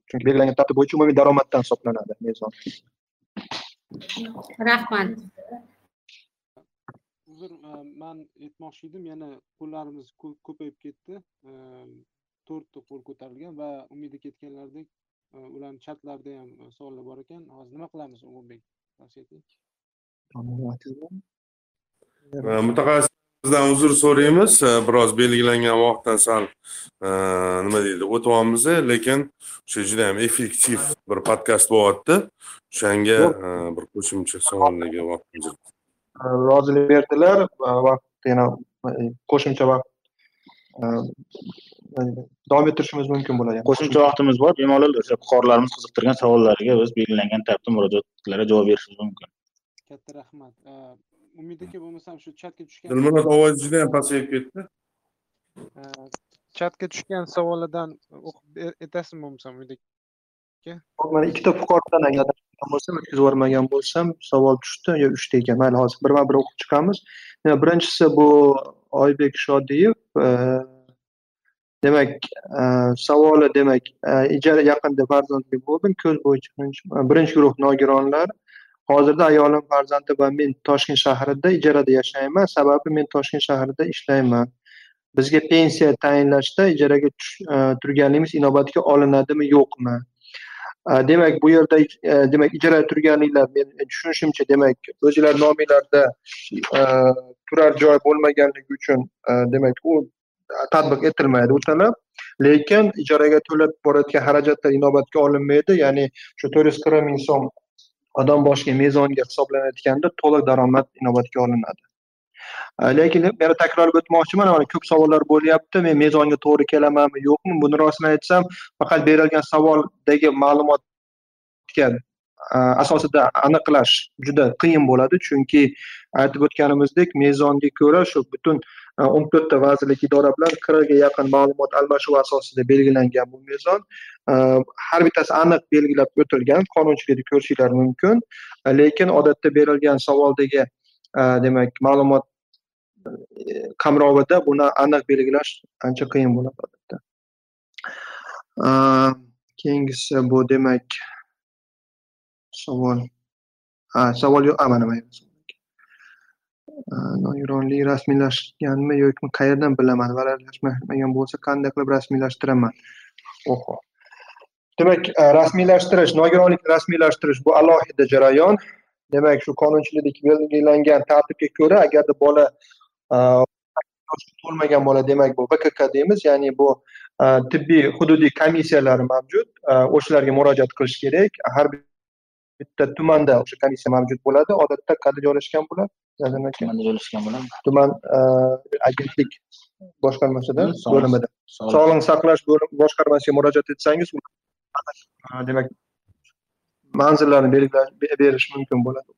Chunki belgilangan tartib bo'yicha umumiy daromaddan hisoblanadi mezon. Rahmat. uzr man aytmoqchi edim yana qo'llarimiz ko- ko'payib ketdi. To'rtta qo'l ko'tarilgan va umida ketganlardek e, ularni chatlarida ham e, savollar bor ekan. Hozir nima qilamiz ulug'bek tavsiya eting. E, mutaxassisimizdan uzr so'raymiz. Biroz belgilangan vaqtdan sal nima deydi o'tyapmiz lekin o'sha juda ham effektiv bir podkast bo'lyapti. O'shanga bir qo'shimcha savollarga vaqtimiz yo'q. rozilik berdilar va vaqt yana e, qo'shimcha vaqt davom ettirishimiz mumkin bo'ladi. Qo'shimcha vaqtimiz bor. Bemalol o'sha fuqarolarimiz qiziqtirgan savollariga biz belgilangan tartibda murojaatlarga javob berishimiz mumkin. Katta rahmat umid aka bo'lmasam shu chatga tushgan dilmurod ovozi juda ham pasayib ketdi. Chatga tushgan savolidan o'qib aytasizmi bo'lmasam uyda hop mana ikkita fuqarodan agar bo'lsam o'tkazib yubormagan bo'lsam savol tushdi yo uchta ekan. Mayli hozir birma bir o'qib chiqamiz. Birinchisi bu oybek shodiyev demak savoli demak ijara yaqinda farzandli bo'ldim ko'z bo'yicha birinchi guruh nogironlar hozirda ayolim farzandi va men toshkent shahrida ijarada yashayman. Sababi men toshkent shahrida ishlayman. Bizga pensiya tayinlashda ijaraga e, turganligimiz inobatga olinadimi yo'qmi? E, demak bu yerda e, demak ijarada turganliklar men tushunishimcha demak o'zinglar nominglarda turar joy bo'lmaganligi uchun demak u tatbiq etilmaydi u talab. Lekin ijaraga to'lab borayotgan xarajatlar inobatga olinmaydi. Ya'ni shu to'rt yuz qirq ming so'm odam boshiga mezonga hisoblanayotganda to'liq daromad inobatga olinadi. Lekin yana takrorlab o'tmoqchiman mana ko'p savollar bo'lyapti men mezonga to'g'ri kelamanmi yo'qmi buni rostini aytsam faqat berilgan savoldagi ma'lumotga asosida aniqlash juda qiyin bo'ladi chunki aytib o'tganimizdek mezonga ko'ra shu butun o'n to'rtta vazirlik idora bilan qirqga yaqin ma'lumot almashuvi asosida belgilangan bu mezon. Har bittasi aniq belgilab o'tilgan qonunchilikda ko'rishinglar mumkin. Lekin odatda berilgan savoldagi demak ma'lumot qamrovida buni aniq belgilash ancha qiyin bo'ladi odatda. Keyingisi bu demak savol. Ha savol yo'q mana mana nogironlik rasmiylashganmi yoki qayerdan bilaman rasmiylashmagan bo'lsa qanday qilib rasmiylashtiraman oho demak rasmiylashtirish nogironlikni rasmiylashtirish bu alohida jarayon demak shu qonunchilikda belgilangan tartibga ko'ra agarda bola to'lmagan bola demak bu vkk deymiz ya'ni bu tibbiy hududiy komissiyalari mavjud o'shalarga murojaat qilish kerak har bitta tumanda o'sha komissiya mavjud bo'ladi odatda qayerda joylashgan bo'ladi tumanda joylashgan bo'ladi tuman agentlik boshqarmasida bo'limida sog'liqni saqlash boshqarmasiga murojaat etsangiz demak manzillarni berish mumkin bo'ladi.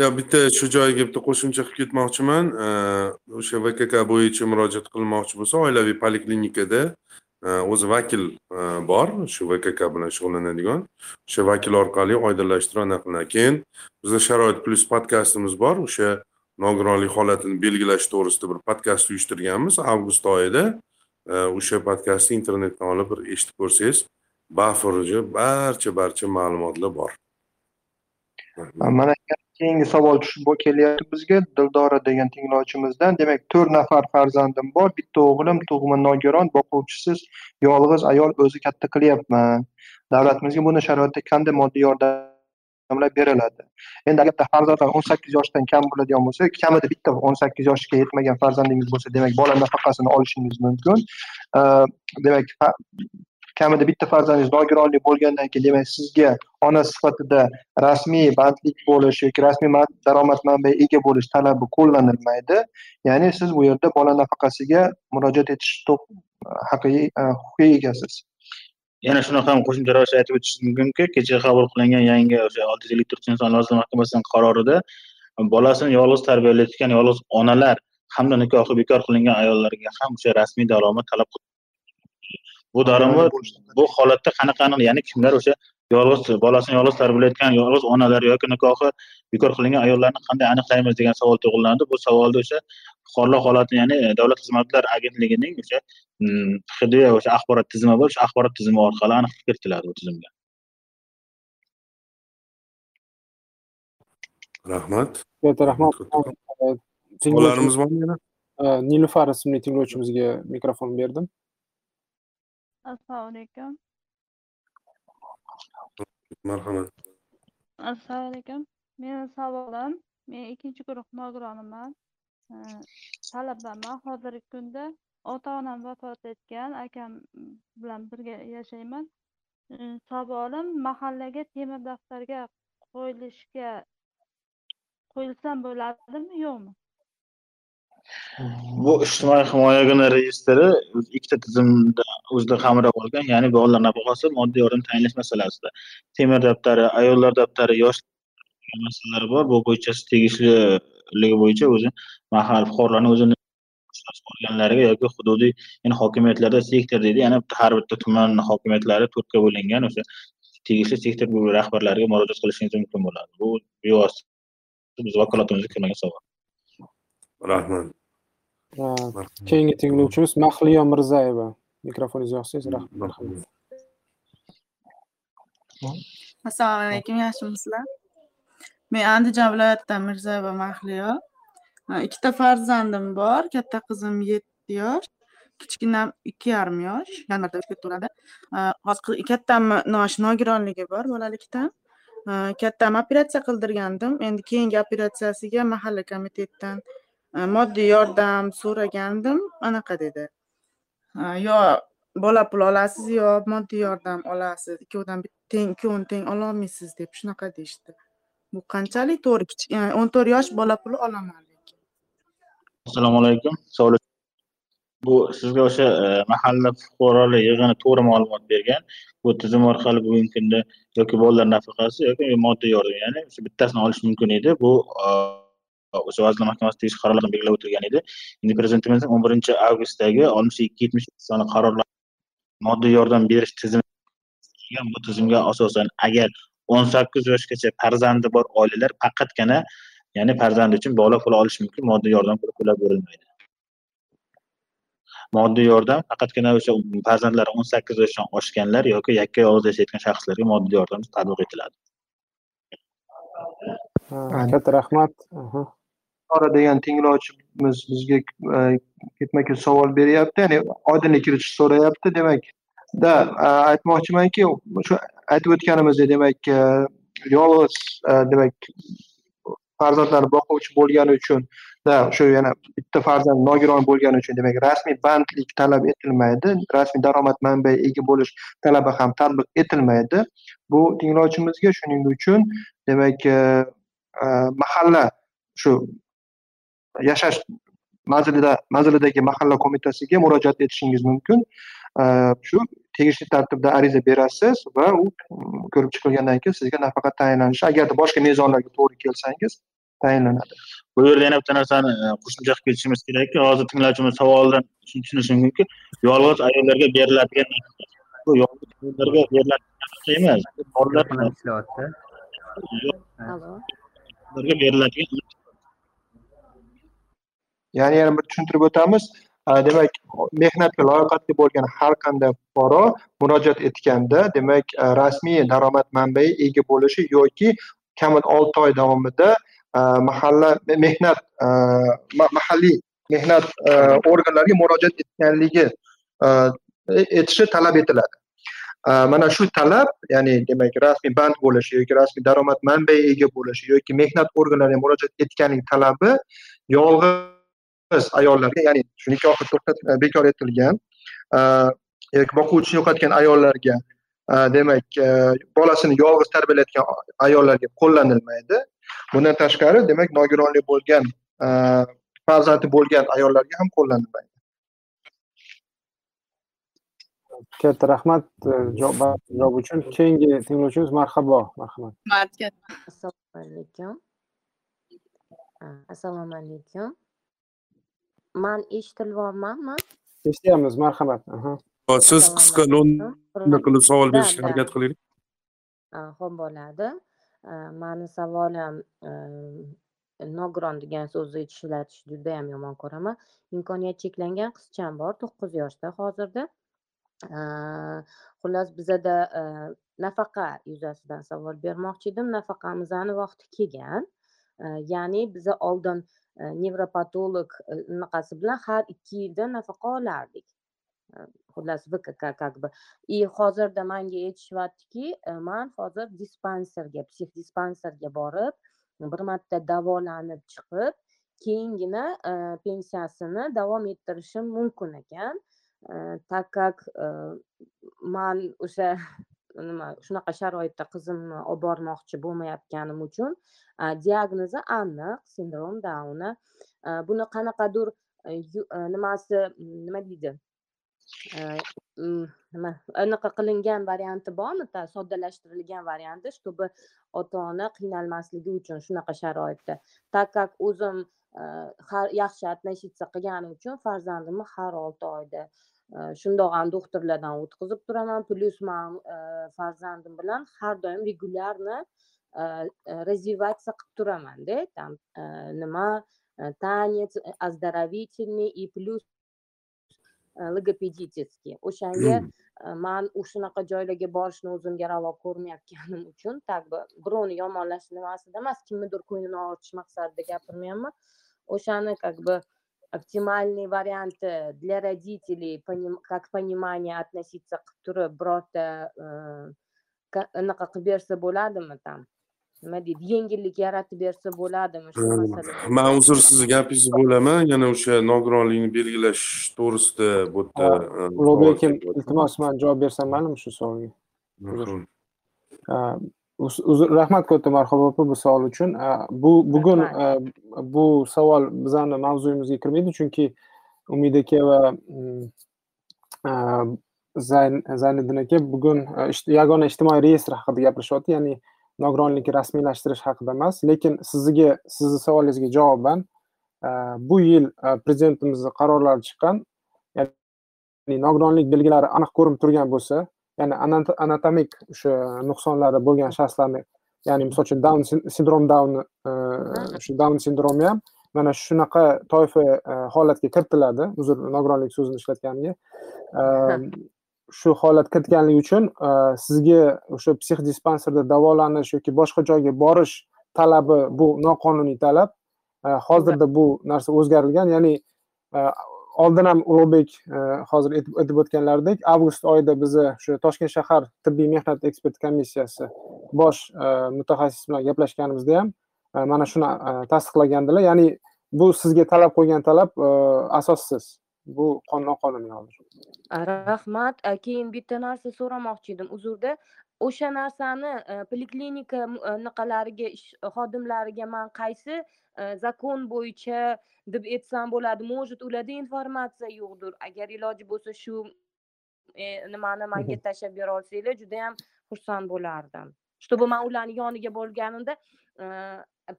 Yo bitta shu joyiga bitta qo'shimcha qilib ketmoqchiman. O'sha vkk bo'yicha murojaat qilmoqchi bo'lsa oilaviy poliklinikada Э, o'zi vakil э, bor shu vkk bilan shug'ullanadigan. O'sha vakil orqali oydinlashtirib anaqa qilinadi keyin bizda sharoit plyus podkastimiz bor. O'sha nogironlik holatini belgilash to'g'risida bir podkast uyushtirganmiz. Avgust oyida e, o'sha podkastni internetdan olib bir eshitib ko'rsangiz bafurji barcha barcha ma'lumotlar bor. Mana keyingi savol tushib kelyapti bizga. Dildora degan tinglovchimizdan demak to'rt nafar farzandim bor. Bitta o'g'lim tug'ma nogiron boquvchisiz yolg'iz ayol o'zi katta qilyapman. Davlatimizga bunday sharoitda qanday moddiy yordamlar beriladi? Endi agarda farzandlar o'n sakkiz yoshdan kam bo'ladigan bo'lsa kamida bitta o'n sakkiz yoshga yetmagan farzandingiz bo'lsa demak bola nafaqasini olishingiz mumkin. Demak kamida bitta farzandingiz nogironlik bo'lgandan keyin demak sizga ona sifatida rasmiy bandlik bo'lish yoki rasmiy daromad manbai ega bo'lish talabi qo'llanilmaydi. Ya'ni siz bu yerda bola nafaqasiga murojaat etish haqiqiy e, huquqqa egasiz. Yana shunaqa ham qo'shimcha ravishda aytib o'tish mumkinki kecha qabul qilingan yangi o'sha olti yuz ellik to'rtinchi inson lozim mahkamasining qarorida bolasini yolg'iz tarbiyalayotgan yolg'iz onalar hamda nikohi bekor qilingan ayollarga ham o'sha rasmiy daromad talab bu daromad bu holatda qanaqangi ya'ni kimlar o'sha yolg'iz bolasini yolg'iz tarbiyalayotgan yolg'iz onalar yoki nikohi bekor qilingan ayollarni qanday aniqlaymiz degan savol tug'iladi. Bu savolni o'sha fuqarolar holatini ya'ni davlat xizmatlar agentligining o'sha hd o'sha axborot tizimi bor o'sha axborot tizimi orqali aniq kiritiladi bu tizimga. Rahmat. Katta rahmat. Savollarimiz bormi yana? Nilufar ismli tinglovchimizga mikrofon berdim assalomu alaykum marhamat. Assalomu alaykum meni savolim men ikkinchi guruh nogironiman talabaman hozirgi kunda ota onam vafot etgan akam bilan birga yashayman. Savolim mahallaga temir daftarga qo'yilishga qo'yilsam bo'ladimi yo'qmi? Bu ijtimoiy himoya reyestri ikkita tizimda o'zida qamrab olgan ya'ni bolalar nafaqasi moddiy yordam tayinlash masalasida. Temir daftari ayollar daftari yosh masalalari bor. Bu bo'yicha tegishliligi bo'yicha o'zi mahal fuqarolarni o'zini organlariga yoki hududiy ya'ni hokimiyatlarda sektor deydi. Ya'ni har bitta tuman hokimiyatlari to'rtga bo'lingan o'sha tegishli sektor rahbarlariga murojaat qilishingiz mumkin bo'ladi. Bu bevosita biz vakolatimizga kirmagan savol rahmat. Keyingi tinglovchimiz mahliyo mirzayeva mikrofoningizni yoqsangiz rahmat assalomu alaykum yaxshimisizlar men andijon viloyatidan mirzayeva mahliyo. Ikkita farzandim bor. Katta qizim yetti yosh kichkinam ikki yarim yosh. Yanvarda uchga to'ladi hozir kattamni nogironligi bor bolalikdan. Kattam operatsiya qildirgandim. Endi keyingi operatsiyasiga mahalla komitetdan moddiy yordam so'ragandim. Anaqa dedi Ah, yo bola pul olasiz yo moddiy yordam olasiz. Ikkovidan teng ikkovini teng ololmaysiz deb. Shunaqa deyishdi. Bu qanchalik to'g'ri? E, o'n to'rt yosh bola puli olaman assalomu alaykum. Savol bu sizga o'sha e, mahalla fuqarolar yig'ini to'g'ri ma'lumot bergan. Bu tizim orqali bugungi kunda yoki bolalar nafaqasi yoki moddiy yordam ya'ni shu bittasini olish mumkin edi. Bu e, o'sha vazirlar mahkamasi tegishli qarorlarni belgilab o'tilgan edi. Endi prezidentimizning o'n birinchi avgustdagi oltmish ikki yetmish soni qarorlar moddiy yordam berish tizimi bu tizimga asosan agar o'n sakkiz yoshgacha farzandi bor oilalar faqatgina ya'ni farzandi uchun bola puli olishi mumkin moddiy yordam puli to'lab berilmaydi moddiy yordam faqatgina o'sha farzandlari o'n sakkiz yoshdan oshganlar yoki yakka yolg'iz yashayotgan shaxslarga moddiy yordam tatbiq etiladi. Katta rahmat. Sora degan tinglovchimiz bizga e, ketma ket savol beryapti ya'ni oydinlik kiritish so'rayapti. Demak da aytmoqchimanki shu aytib o'tganimizdek demak e, yolg'iz e, demak farzandlarni boquvchi bo'lgani uchun shu yana bitta farzand nogiron bo'lgani uchun demak rasmiy bandlik talab etilmaydi. Rasmiy daromad manbai ega bo'lish talabi ham tatbiq etilmaydi. Bu tinglovchimizga shuning uchun demak mahalla shu yashash manzilida manzilidagi mahalla qo'mitasiga murojaat etishingiz mumkin. Shu tegishli tartibda ariza berasiz va u ko'rib chiqilgandan keyin sizga nafaqa tayinlanishi agarda boshqa mezonlarga to'g'ri kelsangiz tayinlanadi. Bu yerda yana bitta narsani qo'shimcha qilib ketishimiz kerakki hozir tinglovchimiz savolidan tushunish mumkinki yolg'iz ayollarga beriladigan bu yolg'iz ayollarga beriladigan emas ishlayapti beriladigan ya'ni yana bir tushuntirib o'tamiz. Demak mehnatga layoqatli bo'lgan har qanday fuqaro murojaat etganda demak rasmiy daromad manbai ega bo'lishi yoki kamida olti oy davomida mahalla mehnat mahalliy mehnat organlariga murojaat etganligi etishi talab etiladi. Mana shu talab ya'ni demak rasmiy band bo'lishi yoki rasmiy daromad manbai ega bo'lishi yoki mehnat organlariga murojaat etganlik talabi yolg'iz ayollarga ya'ni shu nikohi to'xtat bekor etilgan yoki boquvchisini yo'qotgan ayollarga demak bolasini yolg'iz tarbiyalayotgan ayollarga qo'llanilmaydi. Bundan tashqari demak nogironlik bo'lgan farzandi bo'lgan ayollarga ham qo'llanilmaydi. Katta rahmat javob uchun. Keyingi tinglovchimiz marhabo marhamat. Assalomu alaykum. Assalomu alaykum man eshitilyapmanmi eshityapmiz marhamat siz qisqa lo'nda qilib savol berishga harakat qilaylik ho'p bo'ladi mani savolim nogiron degan so'zni ishlatishni judayam yomon ko'raman. Imkoniyat cheklangan qizcham bor to'qqiz yoshda hozirda. Xullas bizada nafaqa yuzasidan savol bermoqchi edim. Nafaqamizni vaqti kelgan. Ya'ni biza oldin nevropatolog anaqasi bilan har ikki yilda nafaqa olardik xullas vkk как бы. И hozirda manga aytishyaptiki man hozir dispanserga psixdispanserga borib bir marta davolanib chiqib keyingina pensiyasini davom ettirishim mumkin ekan так как man o'sha nima shunaqa sharoitda qizimni e, olib bormoqchi bo'lmayotganim uchun e, diagnozi aniq sindrom downa e, buni qanaqadir nimasi nima deydi mm, nima anaqa qilingan varianti bormi soddalashtirilgan varianti чтобы ota ona qiynalmasligi uchun shunaqa sharoitda. Так как o'zim yaxshi относиться qilganim uchun farzandimni har olti oyda shundoq ham doktorlardan o'tkazib turaman plyus man farzandim bilan har doim regulярно развиваться qilib turamanda. Там nima танец оздоровительный и плюс logopedический o'shanga man shunaqa joylarga borishni o'zimga ravo ko'rmayotganim uchun так бы birovni yomonlash nimasida emas kimnidir ko'nglini og'ritish maqsadida gapirmayapman. O'shani как бы оптимальный варианты для родителей как понимание относиться qilib turib birorta anaqa qilib bersa bo'ladimi там nima deydi yengillik yaratib bersa bo'ladimi shu masala man uzr sizni gapingizni bo'laman yana o'sha nogironlikni belgilash to'g'risida bu yerda ulug'bek aka iltimos man javob bersam maylimi shu savolga rahmat katta marhaba opa bu savol uchun. Bu bugun bu savol bizani mavzuyimizga kirmaydi chunki umid aka va zayniddin aka bugun yagona ijtimoiy reyestr haqida gapirishyapti ya'ni nogironlikni rasmiylashtirish haqida emas. Lekin sizga sizni savolingizga javoban bu yil prezidentimizni qarorlari chiqqan ya'ni nogironlik belgilari aniq ko'rinib turgan bo'lsa ya'ni anatomik o'sha nuqsonlari bo'lgan shaxslarni ya'ni misol uchun down sindrom down shu down sindromi ham mana shunaqa toifa holatga kiritiladi uzr nogironlik so'zini ishlatganimga. Shu holat kiritganligi uchun sizga o'sha psixdispanserda davolanish yoki boshqa joyga borish talabi bu noqonuniy talab. Hozirda bu narsa o'zgarilgan ya'ni oldin ham ulug'bek e, hozir aytib o'tganlaridek avgust oyida bizni shu toshkent shahar tibbiy mehnat ekspert komissiyasi bosh e, mutaxassis bilan gaplashganimizda ham e, mana shuni tasdiqlagandilar. Ya'ni bu sizga talab qo'ygan talab asossiz. Bu noqonuniy hozir rahmat. Keyin bitta narsa so'ramoqchi edim. Uzrda o'sha narsani poliklinika anaqalariga xodimlariga man qaysi zakon bo'yicha deb aytsam bo'ladi? Может ularda informatsiya yo'qdir. Agar iloji bo'lsa shu nimani manga tashlab bera olsanglar judayam xursand bo'lardim. Чтобы man ularni yoniga borganimda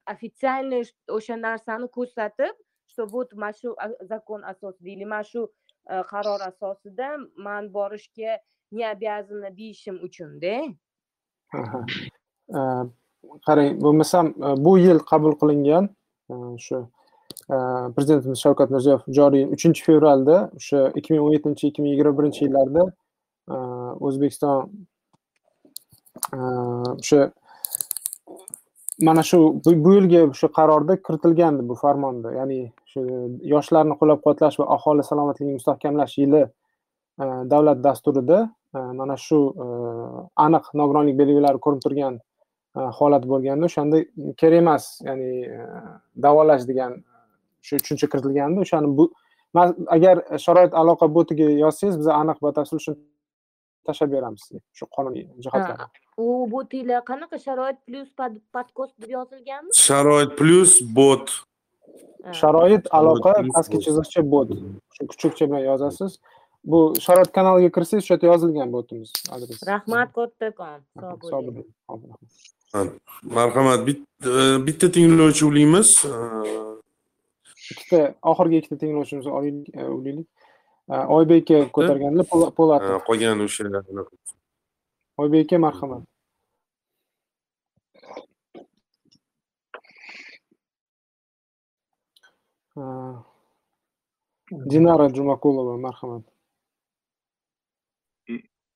официальный o'sha narsani ko'rsatib что вот mana shu zakon asosida или mana shu qaror asosida man borishga не обязана deyishim uchunda э, qarang bo'lmasam э, bu yil qabul qilingan э, shu prezidentimiz shavkat mirziyoyev joriy uchinchi fevralda o'sha ikki ming o'n yettinchi ikki ming yigirma birinchi yillarda e, o'zbekiston e, o'sha mana shu bu yilgi shu qarorda kiritilgandi bu farmonda. Ya'ni shu yoshlarni qo'llab quvvatlash va aholi salomatligini mustahkamlash yili e, davlat dasturida mana shu aniq nogironlik belgilari ko'rinib turgan holat bo'lganda o'shanda kerak emas ya'ni davolash degan shu tushuncha kiritilgandi o'shani bu agar sharoit aloqa botiga yozsangiz biz aniq batafsil shuni tashlab beramiz sizga shu qonuniy jihatlarni u botinglar qanaqa sharoit plyus podkost deb yozilganmi? Sharoit plyus bot. Sharoit aloqa pastki chiziqcha bot. Shu kuchukcha bilan yozasiz bu sharoit kanaliga kirsangiz o'sha yerda yozilgan botimiz adresi rahmat kattakon sog' bo'ling. marhamat. Bitta tinglovchiligimiz ikkita oxirgi ikkita tinglovchimizni olaylik oybek aka ko'targanlar po'latov qolgani o'sha oybek aka marhamat. Dinara jumakulova marhamat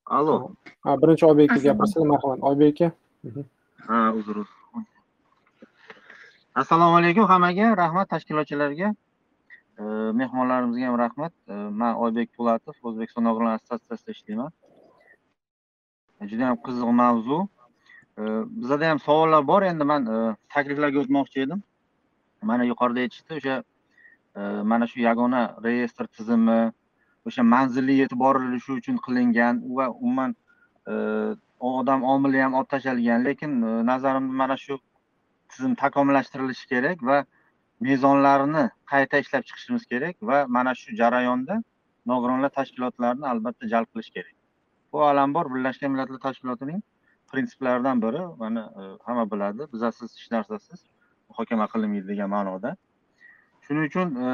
allo ha birinchi oybek aka gapirsa marhamat oybek aka ha uzr assalomu alaykum hammaga rahmat tashkilotchilarga mehmonlarimizga ham rahmat man oybek po'latov o'zbekiston nogironlar assotsiatsiyasida ishlayman juda yam qiziq mavzu bizada ham savollar bor endi man takliflarga o'tmoqchi edim mana yuqorida aytishdi o'sha mana shu yagona reyestr tizimi o'sha manzilli yetib borilishi uchun qilingan va umuman e, odam omili ham olib tashlangan. Lekin e, nazarimda mana shu tizim takomillashtirilishi kerak va mezonlarini qayta ishlab chiqishimiz kerak va mana shu jarayonda nogironlar tashkilotlarini albatta jalb qilish kerak. Bu avvalambor birlashgan millatlar tashkilotining prinsiplaridan biri. Mana e, hamma biladi bizasiz hech narsasiz muhokama qilinmaydi degan ma'noda. Shuning uchun e,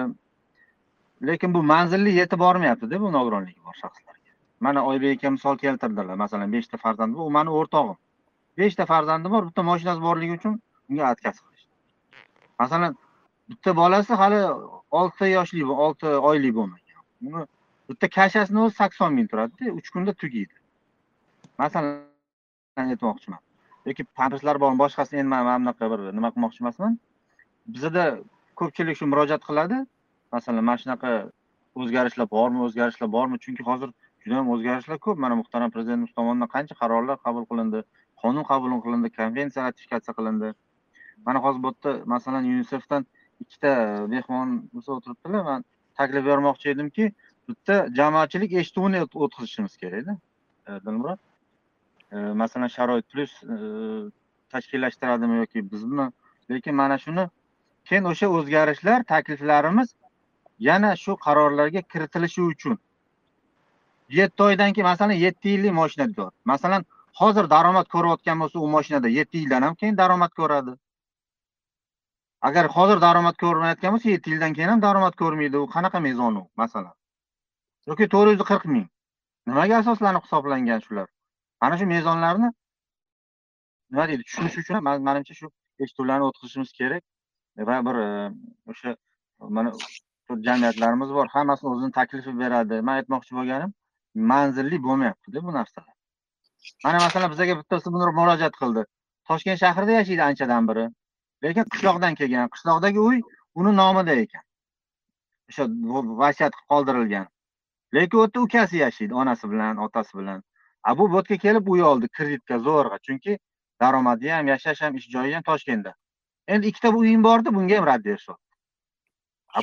lekin bu manzilli yetib bormayaptida bu nogironligi bor shaxslarga. Mana oybek aka misol keltirdilar. Masalan beshta farzandi bor u mani o'rtog'im. Beshta farzandi bor bitta moshinasi borligi uchun unga отказ qilishdi. Masalan bitta bolasi hali olti yoshli olti oylik bo'lmagan. Uni bitta kashasini o'zi sakson ming turadida uch kunda tugaydi masalan aytmoqchiman. Yoki pamperslar bor boshqasi endi man mana bunaqa bir nima qilmoqchi emasman. Bizada ko'pchilik shu murojaat qiladi. Masalan mana shunaqa o'zgarishlar bormi o'zgarishlar bormi? Chunki hozir juda yam o'zgarishlar ko'p. Mana muhtaram prezidentimiz tomonidan qancha qarorlar qabul qilindi qonun qabul qilindi konvensiya ratifikatsiya qilindi. Mana hozir bu yerda masalan yunisefdan ikkita mehmon o'tiribdilar. Man taklif bermoqchi edimki bitta jamoatchilik eshituvini o'tkazishimiz kerakda. E, Dilmurod? E, masalan sharoit plyus e, tashkillashtiradimi yoki bizmi lekin mana shuni keyin o'sha o'zgarishlar takliflarimiz yana shu qarorlarga kiritilishi uchun. Yetti oydan keyin masalan yetti yillik moshinador masalan hozir daromad ko'rayotgan bo'lsa u moshinada yetti yildan ham keyin daromad ko'radi. Agar hozir daromad ko'rmayotgan bo'lsa yetti yildan keyin ham daromad ko'rmaydi u. Qanaqa mezon u masalan? Yoki to'rt yuz qirq ming. Nimaga asoslanib hisoblangan shular? Mana shu mezonlarni nima deydi tushunish uchun manimcha shu eshituvlarni o'tkazishimiz kerak. Va bir e, o'sha mana jamiyatlarimiz bor. Hammasi o'zini taklifi beradi. Man aytmoqchi bo'lganim manzilli bo'lmayaptida bu narsalar. Mana masalan bizga bittasi buni murojaat qildi. Toshkent shahrida yashaydi anchadan beri. Lekin qishloqdan kelgan qishloqdagi uy uni nomida ekan. O'sha vasiyat qilib qoldirilgan. Lekin u yerda ukasi yashaydi onasi bilan otasi bilan. A bu bu yerga kelib uy oldi kreditga zo'rg'a. Chunki daromadi ham yashash ham ish joyi ham toshkentda. Endi ikkita uyim bordi bunga ham rad berishyapti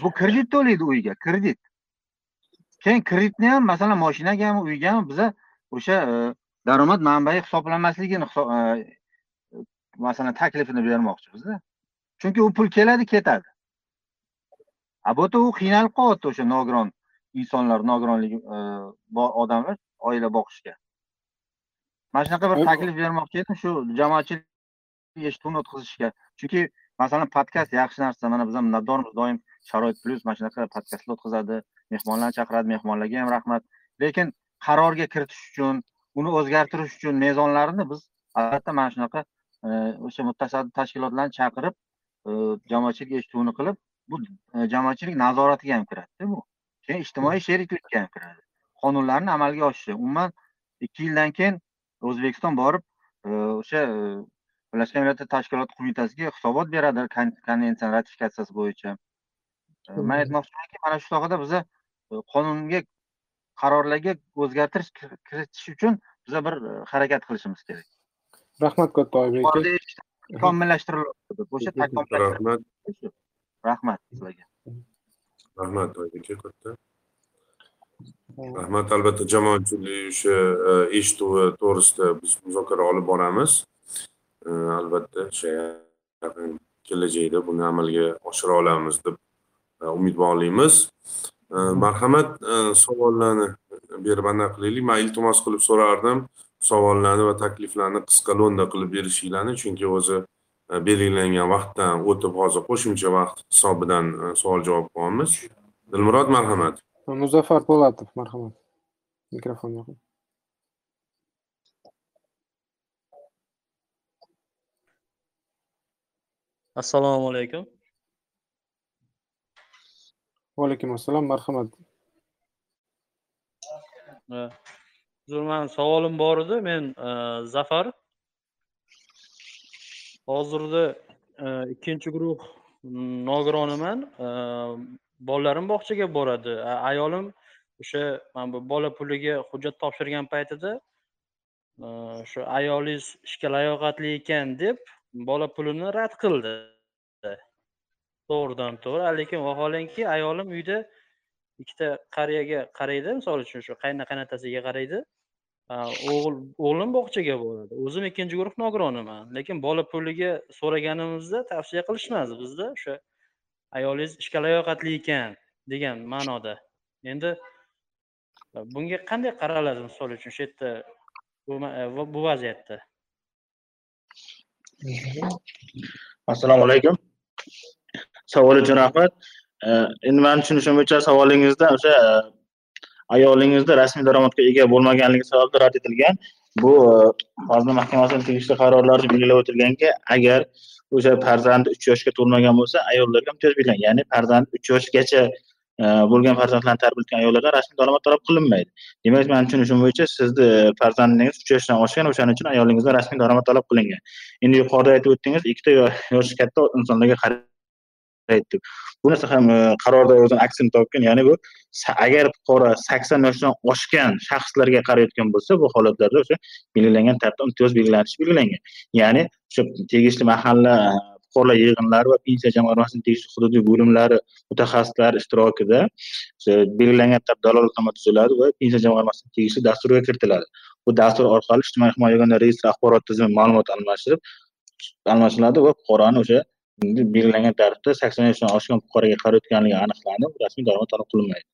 bu kredit to'laydi uyga kredit. Keyin kreditni ham masalan moshinagami uygami biza o'sha e, daromad manbai hisoblanmasligini e, masalan taklifini bermoqchimizda. Chunki u pul keladi ketadi. A bu yerda u qiynalib qolyapti o'sha nogiron insonlar nogironligi e, bor odamlar oila boqishga. Mana shunaqa bir taklif bermoqchi edim shu jamoatchilik eshituvini o'tkazishga. Chunki masalan podkast yaxshi narsa mana biz ham minnatdormiz doim sharoit plyus mana shunaqa podkastlar o'tkazadi. Mehmonlarni chaqiradi mehmonlarga ham rahmat. Lekin qarorga kiritish uchun uni o'zgartirish uchun mezonlarini biz albatta mana shunaqa e, o'sha mutasaddi tashkilotlarni chaqirib e, jamoatchilik eshituvini qilib bu e, jamoatchilik nazoratiga ham kiradida bu. Keyin ijtimoiy sheriklikka ham kiradi. Qonunlarni amalga oshishi umuman ikki yildan keyin o'zbekiston borib o'sha birlashgan millatlar tashkiloti qo'mitasiga hisobot beradi konvensiyani ratifikatsiyasi bo'yicha. Man aytmoqchimanki mana shu sohada biza qonunga qarorlarga o'zgartirish kiritish uchun biza bir harakat qilishimiz kerak. Rahmat katta oybek aka. takomillashtiriladi o'sha rahmat. Rahmat sizlarga. Rahmat oybek aka katta rahmat. Albatta jamoatchilik o'sha e, eshituvi to'g'risida biz muzokara olib boramiz. E, albatta o'sha yaqin kelajakda buni amalga oshira olamiz deb e, umidvorligimiz. Marhamat savollarni berib anaqa qilaylik. Man iltimos qilib so'rardim. Savollarni va takliflarni qisqa lo'nda qilib berishinglarni chunki o'zi e, belgilangan vaqtdan o'tib hozir qo'shimcha vaqt hisobidan e, savol javob qilyapmiz dilmurod marhamat. Muzaffar po'latov marhamat. Mikrofon yoqing assalomu alaykum vaalaykum assalom marhamat. Uzr mani savolim bor edi. Men e, zafar. Hozirda e, ikkinchi guruh nogironiman e, bolalarim bog'chaga boradi. Ayolim o'sha mana bu bola puliga hujjat topshirgan paytida shu ayolingiz ishga layoqatli ekan deb bola pulini rad qildi. To'g'ridan to'g'ri. Lekin vaholanki ayolim uyda ikkita qariyaga qaraydi misol uchun shu qayna qaynotasiga qaraydi. O'g'il o'g'lim bog'chaga boradi. O'zim ikkinchi guruh nogironiman lekin bola puliga so'raganimizda tavsiya qilishmadi bizda o'sha ayolingiz ishga layoqatli ekan degan ma'noda. Endi e, bunga qanday qaraladi misol uchun shu yerda bu e, bu vaziyatda? Assalomu alaykum. Savol uchun rahmat e, endi man tushunishim bo'yicha savolingizda o'sha ayolingizni ayolingizda rasmiy daromadga ega bo'lmaganligi sababli rad etilgan. Bu e, vazirlar mahkamasini tegishli qarorlarida belgilab o'tilganki agar o'sha farzandi uch yoshga to'lmagan bo'lsa ayollarga imtiyoz berilgan ya'ni farzandi uch yoshgacha e, bo'lgan farzandlarni tarbiyalayotgan ayollardan rasmiy daromad talab qilinmaydi. Demak mani tushunishim bo'yicha sizni farzandingiz uch yoshdan oshgan o'shaning uchun ayolingizdan rasmiy daromad talab qilingan. Endi yuqorida aytib o'tdingiz ikkita yoshi katta insonlarga qarab deb bu narsa ham e, qarorda o'zini aksini topgan ya'ni bu agar fuqaro sakson yoshdan oshgan shaxslarga qarayotgan bo'lsa bu holatlarda o'sha belgilangan tartibda imtiyoz belgilanishi belgilangan. Ya'ni o'sha tegishli mahalla e, fuqarolar yig'inlari va pensiya jamg'armasining tegishli hududiy bo'limlari mutaxassislari ishtirokida o'sha belgilangan tartibda dalolatnoma tuziladi va pensiya jamg'armasining tegishli dasturiga kiritiladi. Bu dastur orqali ijtimoiy himoya yagona reyestri axborot tizimi ma'lumot almashtirib almashiladi va fuqaroni o'sha belgilangan tartibda sakson yoshdan oshgan fuqaroga qarayotganligi aniqlanib rasmiy daromad talab qilinmaydi.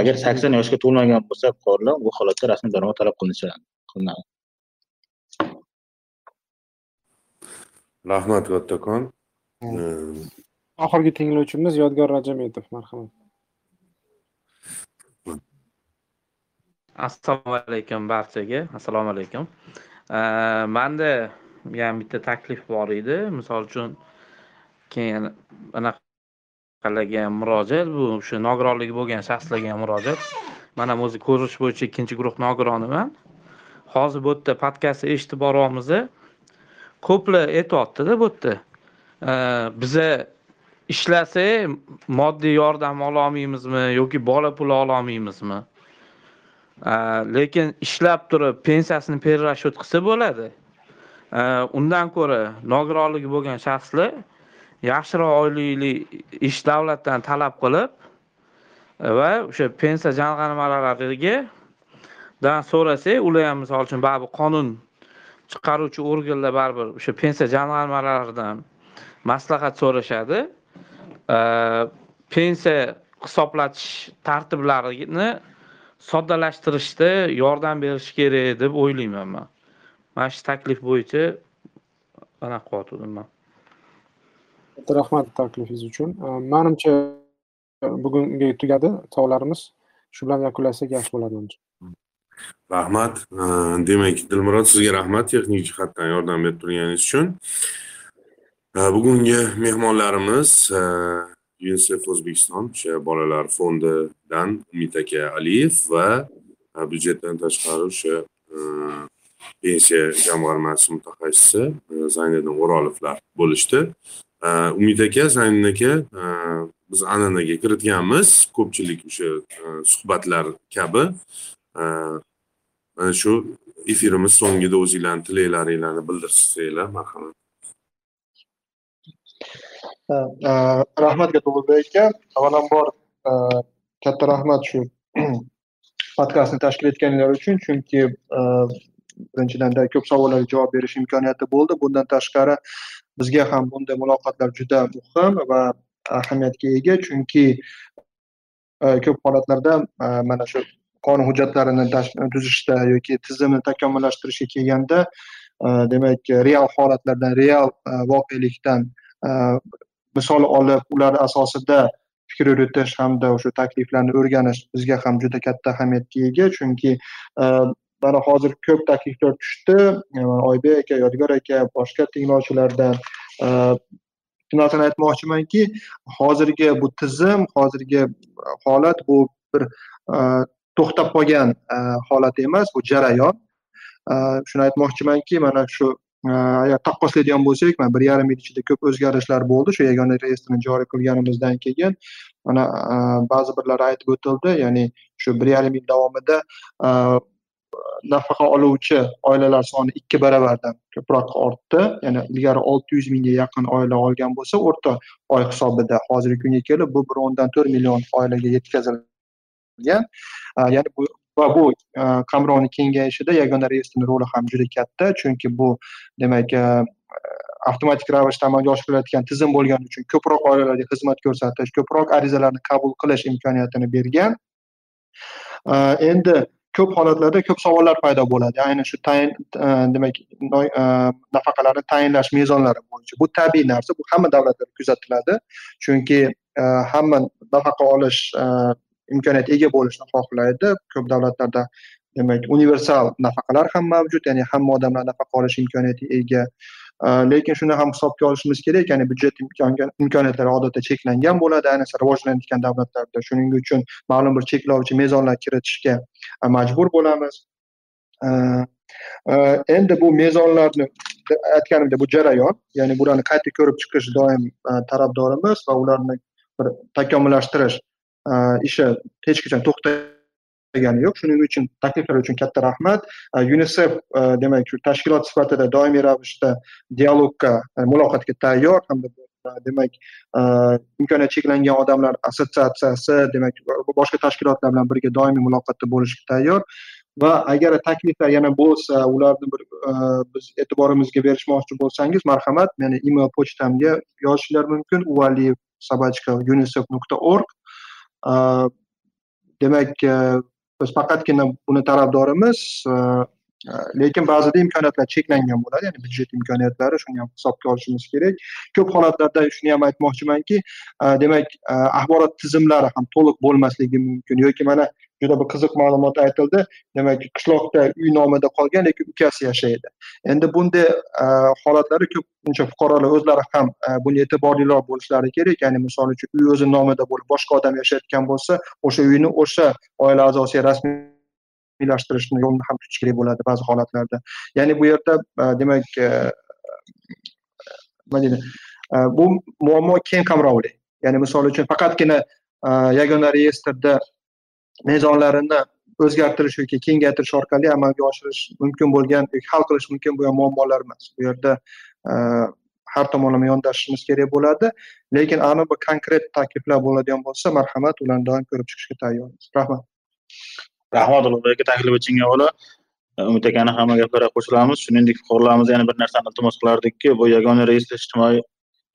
Agar sakson yoshga to'lmagan bo'lsa fuqarolar bu holatda rasmiy daromad talab qilinishi qilinadi. Rahmat kattakon oxirgi tinglovchimiz yodgor rajametov marhamat. Assalomu alaykum barchaga. Assalomu alaykum. Eh, manda ham bitta taklif bor edi. Misol uchun keyin anaqalarga ham murojaat bu o'sha nogironligi bo'lgan shaxslarga ham murojaat. Man ham o'zi ko'rish bo'yicha ikkinchi guruh nogironiman. Hozir bu yerda podkastni eshitib boryapmiz ko'plar aytyaptida bu yerda. Biza ishlasak moddiy yordam ololmaymizmi yoki bola puli ololmaymizmi lekin ishlab turib pensiyasini перерасчет qilsa bo'ladi. Undan ko'ra nogironligi bo'lgan shaxslar yaxshiroq oylikli ish davlatdan talab qilib e, va o'sha pensiya jamg'armalariga dan so'rasak ular ham misol uchun baribir qonun chiqaruvchi organlar baribir o'sha pensiya jamg'armalaridan maslahat so'rashadi. E, pensiya hisoblatish tartiblarini soddalashtirishda yordam berish kerak deb o'ylayman man. Mana shu taklif bo'yicha anaqa qilyotgandim man. Katta rahmat taklifingiz uchun. Manimcha bugungi tugadi savollarimiz shu bilan yakunlasak yaxshi bo'ladi manimcha. Rahmat. Demak dilmurod sizga rahmat texnik jihatdan yordam berib turganingiz uchun. Bugungi mehmonlarimiz unicef o'zbekiston o'sha bolalar fondidan umid aka aliyev va e, byudjetdan tashqari o'sha e, pensiya jamg'armasi mutaxassisi e, zayniddin o'rolovlar bo'lishdi. E, Umid aka zayniddin aka e, biz an'anaga kiritganmiz. Ko'pchilik o'sha suhbatlar kabi. Mana shu efirimiz so'ngida o'zinglarni tilaklaringlarni bildirsanglar marhamat. Rahmat Gatulbek aka avvalambor katta rahmat shu podkastni tashkil etganinglar uchun. Chunki birinchidan ko'p savollarga javob berish imkoniyati bo'ldi. Bundan tashqari bizga ham bunday muloqotlar juda muhim va ahamiyatga ega chunki e, ko'p holatlarda e, mana shu qonun hujjatlarini tuzishda yoki tizimni takomillashtirishga kelganda e, demak real holatlardan real voqelikdan misol olib ular asosida fikr yuritish hamda o'sha takliflarni o'rganish bizga ham juda katta ahamiyatga ega chunki mana hozir ko'p takliflar tushdi. E, Oybek aka yodgor aka boshqa tinglovchilardan e, uh, narsani aytmoqchimanki hozirgi bu tizim hozirgi holat bu bir e, to'xtab qolgan holat emas bu jarayon. Shuni aytmoqchimanki mana shu agar taqqoslaydigan bo'lsak mana bir yarim yil ichida ko'p o'zgarishlar bo'ldi. Shu yagona reyestrni joriy qilganimizdan keyin mana ba'zi birlari aytib o'tildi ya'ni shu bir yarim yil davomida nafaqa oluvchi oilalar soni ikki baravardan ko'proq ortdi. Ya'ni ilgari olti yuz mingga yaqin oila olgan bo'lsa o'rta oy hisobida hozirgi kunga kelib bu bir o'ndan to'rt million oilaga yetkazilgan. Ya'ni bu va bu qamrovni kengayishida yagona reyestrni roli ham juda katta. Chunki bu demak avtomatik ravishda amalga oshirilayotgan tizim bo'lgani uchun ko'proq oilalarga xizmat ko'rsatish ko'proq arizalarni qabul qilish imkoniyatini bergan. Endi ko'p holatlarda ko'p savollar paydo bo'ladi. Ayni shu tayin e, demak e, nafaqalarni tayinlash mezonlari bo'yicha. Bu tabiiy narsa bu hamma davlatlarda kuzatiladi. Chunki e, hamma nafaqa olish imkoniyatiga ega bo'lishni xohlaydi. Ko'p davlatlarda demak universal nafaqalar ham mavjud ya'ni hamma odamlar nafaqa olish imkoniyatiga ega. Э, lekin shuni ham hisobga olishimiz kerak ya'ni byudjet imkoniyatlari odatda cheklangan bo'ladi ayniqsa rivojlanayotgan davlatlarda. Shuning uchun ma'lum bir cheklovchi mezonlar kiritishga e, majbur bo'lamiz. E, e, endi bu mezonlarni aytganimdek bu jarayon ya'ni bularni qayta ko'rib chiqish doim tarafdorimiz va ularni bir takomillashtirish ishi hech qachon degani yo'q. Shuning uchun takliflar uchun katta rahmat. E, Unisef e, demak shu tashkilot sifatida doimiy ravishda dialogga e, muloqotga tayyor. Hamda demak imkoniyati cheklangan odamlar assotsiatsiyasi demak boshqa tashkilotlar bilan birga doimiy muloqotda bo'lishga tayyor. Va agar takliflar yana bo'lsa ularni bir biz e'tiborimizga berishmoqchi bo'lsangiz marhamat. Meni email pochtamga yozishinglar mumkin uvaliyev собачка unicef nuqta org. Demak biz faqatgina buni tarafdorimiz e, e, lekin ba'zida imkoniyatlar cheklangan bo'ladi. Ya'ni byudjet imkoniyatlari shuni ham hisobga olishimiz kerak. Ko'p holatlarda shuni ham aytmoqchimanki e, demak axborot tizimlari ham to'liq bo'lmasligi mumkin yoki mana juda bir qiziq ma'lumot aytildi. Demak qishloqda uy nomida qolgan lekin ukasi yashaydi. Endi bunday e, holatlarda ko'pincha fuqarolar o'zlari ham e, bunga e'tiborliroq bo'lishlari kerak. Ya'ni misol uchun uy o'zi nomida bo'lib boshqa odam yashayotgan bo'lsa o'sha uyni o'sha oila a'zosiga rasmiy rasmiylashtirishni yo'lini ham tutish kerak bo'ladi ba'zi holatlarda. Ya'ni bu yerda e, demak nima deydi? Bu muammo keng qamrovli. Ya'ni misol uchun faqatgina yagona reyestrda mezonlarini o'zgartirish yoki kengaytirish orqali amalga oshirish mumkin bo'lgan yoki hal qilish mumkin bo'lgan muammolar emas bu yerda e, har tomonlama yondashishimiz kerak bo'ladi. Lekin aniq bir konkret takliflar bo'ladigan bo'lsa marhamat ularni doim ko'rib chiqishga tayyormiz. Rahmat. Rahmat ulug'bek aka taklif uchun avvalo umid akani hamma gaplariga qo'shilamiz. Shuningdek fuqarolarimiz yana bir narsani iltimos qilardikki bu yagona reyestr ijtimoiy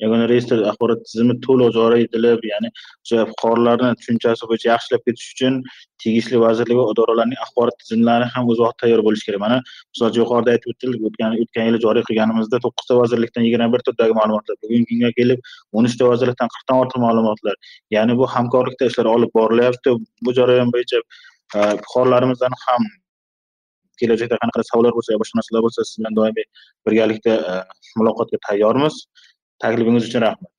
yagona reyestr axborot tizimi to'liq joriy etilib ya'ni o'sha fuqarolarni tushunchasi bo'yicha yaxshilab ketish uchun tegishli vazirlik va idoralarning axborot tizimlari ham o'z vaqtida tayyor bo'lishi kerak. Mana misol uchun yuqorida aytib o'tildik o'tgan o'tgan yili joriy qilganimizda to'qqizta vazirlikdan yigirma bir turdagi ma'lumotlar bugungi kunga kelib o'n uchta vazirlikdan qirqdan ortiq ma'lumotlar. Ya'ni bu hamkorlikda ishlar olib borilyapti. Bu jarayon bo'yicha e, fuqarolarimizdan ham kelajakda qanaqa savollar bo'lsa boshqa narsalar bo'lsa siz bilan doimiy birgalikda e, muloqotga tayyormiz. Taklifingiz uchun rahmat.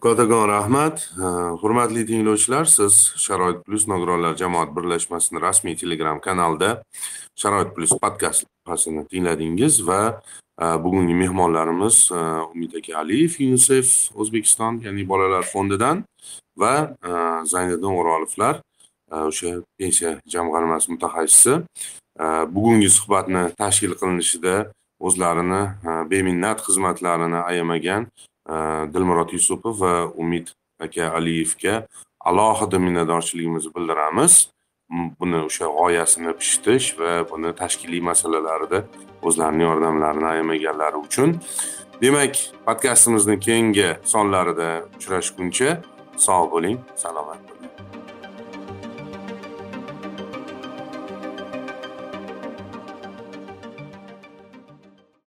Kattakon rahmat. Hurmatli tinglovchilar siz sharoit plyus nogironlar jamoat birlashmasini rasmiy telegram kanalida sharoit plyus podkast loyihasini tingladingiz va bugungi mehmonlarimiz umid aka aliyev unisef o'zbekiston ya'ni bolalar fondidan va zayniddin o'rolovlar o'sha pensiya jamg'armasi mutaxassisi. Bugungi suhbatni tashkil qilinishida o'zlarini e, beminnat xizmatlarini ayamagan e, dilmurod yusupov va umid aka aliyevga alohida minnatdorchiligimizni bildiramiz. Buni o'sha g'oyasini pishitish va buni tashkiliy masalalarida o'zlarini yordamlarini ayamaganlari uchun. Demak podkastimizni keyingi sonlarida uchrashguncha sog' bo'ling salomat bo'ling.